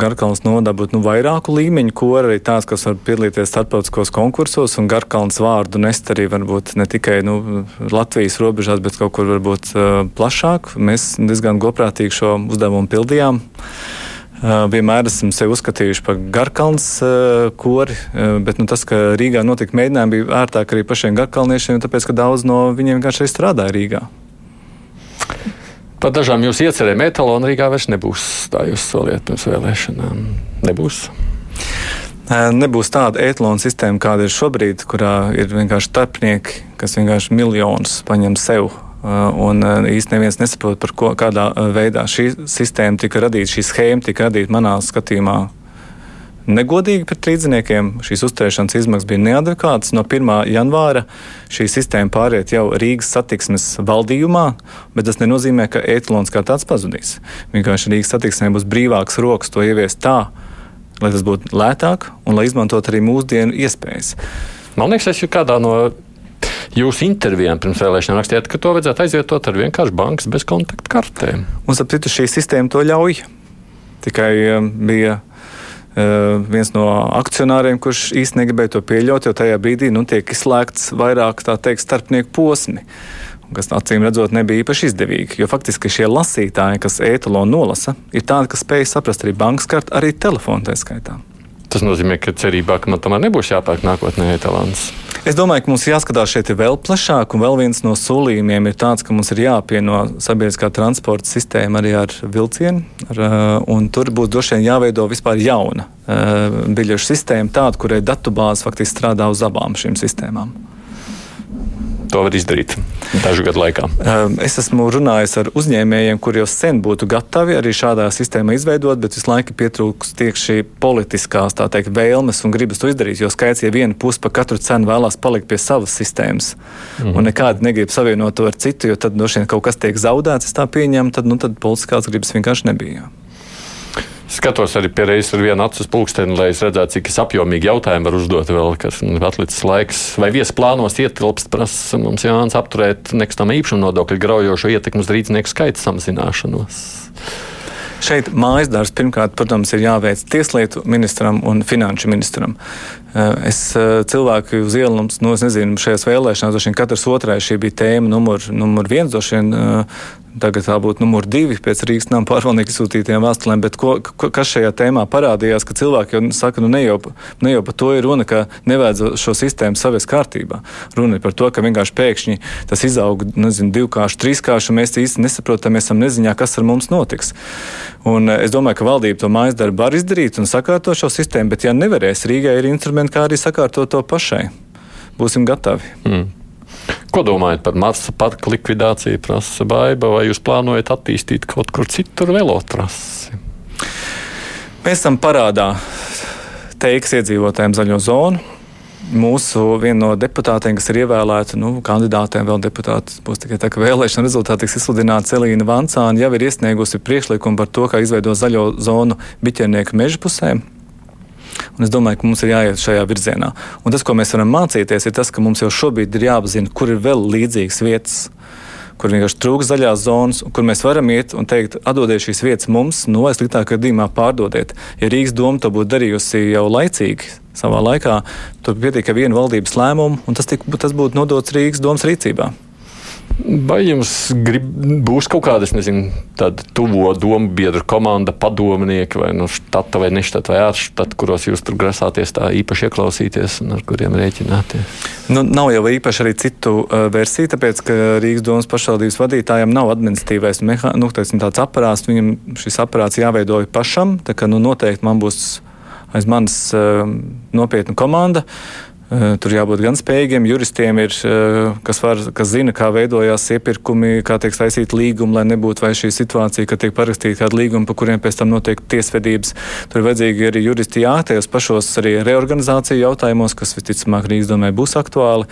Garkalns nodabūtu nu, vairāku līmeņu kori, arī tāds, kas var piedalīties starptautiskos konkursos, un Garkalns vārdu nest arī varbūt ne tikai nu, Latvijas robežās, bet kaut kur varbūt uh, plašāk. Mēs diezgan goprātīgi šo uzdevumu pildījām. Uh, vienmēr esam sevi uzskatījuši par garkalns uh, kori, uh, bet nu, tas, ka Rīgā notika mēģinājumi, bija ērtāk arī pašiem garkalniešiem, tāpēc, ka daudz no viņiem vienkārši strādāja Rīgā. Par dažām jūsu iecerēm etalonu Rīgā vairs nebūs. Tā jūs soliet pirms vēlēšanām. Nebūs. Nebūs tāda etalona sistēma, kāda ir šobrīd, kurā ir vienkārši starpnieki, kas vienkārši miljonus paņem sev. Un īstenībā neviens nesaprot, par ko, kādā veidā šī sistēma tika radīta, šī schēma tika radīta manā skatījumā negodīgi pret līdziniekiem. Šīs uzturēšanas izmaksas bija neadekvātas. No 1. janvāra šī sistēma pāriet jau Rīgas satiksmes valdījumā, bet tas nenozīmē, ka etalons kā tāds pazudīs. Vienkārši Rīgas satiksmē būs brīvāks rokas to ieviest tā, lai tas būtu lētāk un lai izmantot arī mūsdienu iespējas. Man liekas, es jau kādā no jūsu intervijām pirms vēlēšanām rakstījāt, ka to vajadzētu aizvietot ar vienkārši bankas bez kontaktkartēm. Un, ap citu, šī sistēma to ļauj. Tikai um, bija viens no akcionāriem, kurš īstenībā negribēja to pieļaut, jo tajā brīdī nu, tiek izslēgts vairāk teikt, starpnieku posmi. Kas acīm redzot, nebija īpaši izdevīgi. Jo faktiski šie lasītāji, kas ētalonu nolasa, ir tādi, kas spēj saprast arī bankas kartu, arī telefonu tā skaitā. Tas nozīmē, ka cerībā, ka man tomēr nebūs jāpērk nākotnē etalons. Es domāju, ka mums jāskatās šeit vēl plašāk, un vēl viens no solījumiem ir tāds, ka mums ir jāpieno sabiedriskā transporta sistēma arī ar vilcienu, ar, un tur būs droši vien jāveido vispār jauna biļešu sistēma, tāda, kurai datubāze faktiski strādā uz abām šīm sistēmām to var izdarīt dažu gadu laikā? Ehm, es esmu runājis ar uzņēmējiem, kuri jau sen būtu gatavi arī šādā sistēmā izveidot, bet visu laiku pietrūkst tieši politiskās teikt, vēlmes un gribas to izdarīt. Jo skaits, ja viena puse par katru cenu vēlās palikt pie savas sistēmas mm -hmm. un nekādi negrib savienot to ar citu, jo tad no šiem kaut kas tiek zaudēts, es tā pieņemu, tad, nu, tad politiskās gribas vienkārši nebija. Skatos arī pie reizes ar vienu acu pulksteni, lai es redzētu, cik apjomīgi jautājumu var uzdot vēl, kas atlicis laiks. Vai viesu plānos ietilpst, prasa mums Jānis apturēt nekustamā īpašuma nodokļa graujošo ietekmu uz rīznieku skaita samazināšanos? Šeit mājas darbs pirmkārt, protams, ir jāveic tieslietu ministram un finanšu ministram. Eh, es eh, cilvēku uz ielas, nu, es nezinu, šajās vēlēšanās, droši vien katrs otrais šī bija tēma numur, numur viens, droši vien eh, Tagad tā būtu numur divi pēc Rīgas nama pārvaldnieka izsūtītajām vēstulēm. Bet ko, ko, kas šajā tēmā parādījās, ka cilvēki jau saka, nu ne jau, ne jau par to ir runa, ka nevajadzētu šo sistēmu savest kārtībā. Runa ir par to, ka vienkārši pēkšņi tas izaug nezinu, divkārši, trīskārši, un mēs īsti nesaprotam, mēs esam neziņā, kas ar mums notiks. Un es domāju, ka valdība to mājas darbu var izdarīt un sakārto šo sistēmu, bet ja nevarēs, Rīgai ir instrumenti, kā arī sakārtot to pašai. Būsim gatavi. Mm. Ko domājat par Marsa parka likvidāciju, prasa Baiba, vai jūs plānojat attīstīt kaut kur citur velotrasi? Mēs esam parādā teiks iedzīvotājiem zaļo zonu. Mūsu viena no deputātiem, kas ir ievēlēta, nu, kandidātiem vēl deputāti, būs tikai tā, ka vēlēšana rezultāti tiks izsludināti. Celīna Vancāna jau ir iesniegusi priekšlikumu par to, kā izveidot zaļo zonu biķernieku meža pusēm. Un es domāju, ka mums ir jāiet šajā virzienā. Un tas, ko mēs varam mācīties, ir tas, ka mums jau šobrīd ir jāapzina, kur ir vēl līdzīgas vietas kur vienkārši trūks zaļās zonas, kur mēs varam iet un teikt, atdodiet šīs vietas mums, no nu, vai sliktākajā gadījumā pārdodiet. Ja Rīgas doma to būtu darījusi jau laicīgi, savā laikā, tur pietiek ar vienu valdības lēmumu, un tas, tik, tas būtu nodots Rīgas domas rīcībā. Vai jums grib, būs kaut kāda, nezinu, tāda tuvo domu biedru komanda, padomnieki vai nu, štata vai neštata vai ārštata, kuros jūs tur grasāties tā īpaši ieklausīties un ar kuriem rēķināties? Nu, nav jau īpaši arī citu uh, versiju, tāpēc, ka Rīgas domas pašvaldības vadītājiem nav administratīvais mehā, nu, teiksim, tāds aparāts, viņam šis aparāts jāveido pašam, tā ka nu, noteikti man būs aiz manis uh, nopietna komanda. Uh, Eh, tur jābūt gan spējīgiem juristiem, ir, eh, kas, var, kas zina, kā veidojās iepirkumi, kā tiek saistīti līgumi, lai nebūtu vai šī situācija, ka tiek parakstīti kādi līgumi, pa kuriem pēc tam notiek tiesvedības. Tur ir vajadzīgi arī juristi jātajos pašos arī reorganizāciju jautājumos, kas visticamāk Rīgas domē būs aktuāli.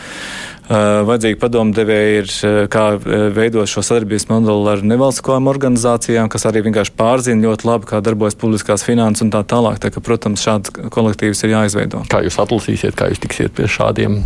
Eh, vajadzīgi padomdevēji ir, eh, kā eh, veidot šo sadarbības modeli ar nevalstiskām organizācijām, kas arī vienkārši pārzina ļoti labi, kā darbojas publiskās finanses un tā tālāk. Tā ka, protams, šāds kolektīvs ir jāizveido. Kā jūs atlasīsiet, kā jūs tiksiet pie šādiem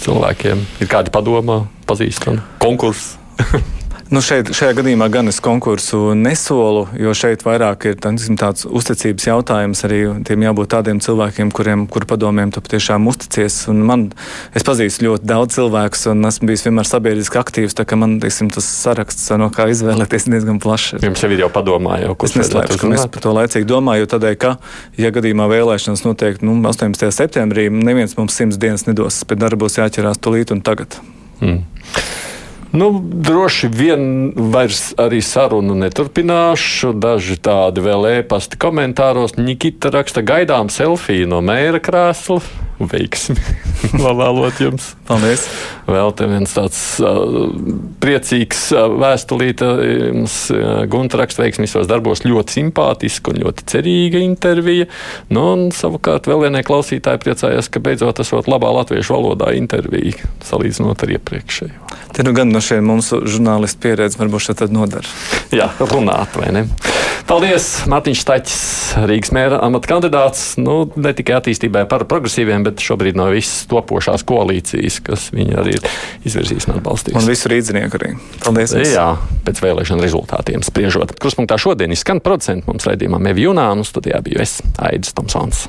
cilvēkiem? Ir kādi padomā, pazīstami konkursi? Nu šeit, šajā gadījumā gan es konkursu nesolu, jo šeit vairāk ir tāsim, tāds uzticības jautājums. Arī tiem jābūt tādiem cilvēkiem, kuriem kur padomiem tu patiešām uzticies. Un man, es pazīstu ļoti daudz cilvēkus, un esmu bijis vienmēr sabiedriski aktīvs. Tā kā man teiksim, tas saraksts, no kā izvēlēties, ir diezgan plašs. Jums jau ir jau padomā, jau kurš neslēpšu, ka es par to laicīgi domāju, tādēļ, ka, ja gadījumā vēlēšanas notiek nu, 18. septembrī, neviens mums simts dienas nedos, darba būs jāķerās tulīt un tagad. Mm. Nu, droši vien vairs arī sarunu neturpināšu. Daži tādi vēl e-pasti komentāros. Nikita raksta gaidām selfiju no mēra krēsla veiksmi. Lavēlot jums. Paldies. Vēl te viens tāds uh, priecīgs uh, vēstulīte jums uh, Gunta raksta veiksmīgos darbos ļoti simpātiska un ļoti cerīga intervija. Nu, un savukārt vēl vienai klausītāji priecājās, ka beidzot esot labā latviešu valodā intervija salīdzinot ar iepriekšējo. Te nu gan no šiem mums žurnālistu pieredze varbūt šeit tad nodara. Jā, runāt vai ne? Paldies, Mārtiņš Staķis, Rīgas mēra amata kandidāts. Nu, ne tikai attīstībai par progresīviem, bet šobrīd no visas topošās koalīcijas, kas viņi arī ir izvirzījis un atbalstījis. Un visu rīdzinieku arī. Paldies! Jums. Jā, pēc vēlēšanu rezultātiem spriežot. Kruspunktā šodien izskan producents mums raidījumā Mevi Junā, un studijā biju es, Aidis Tomsons.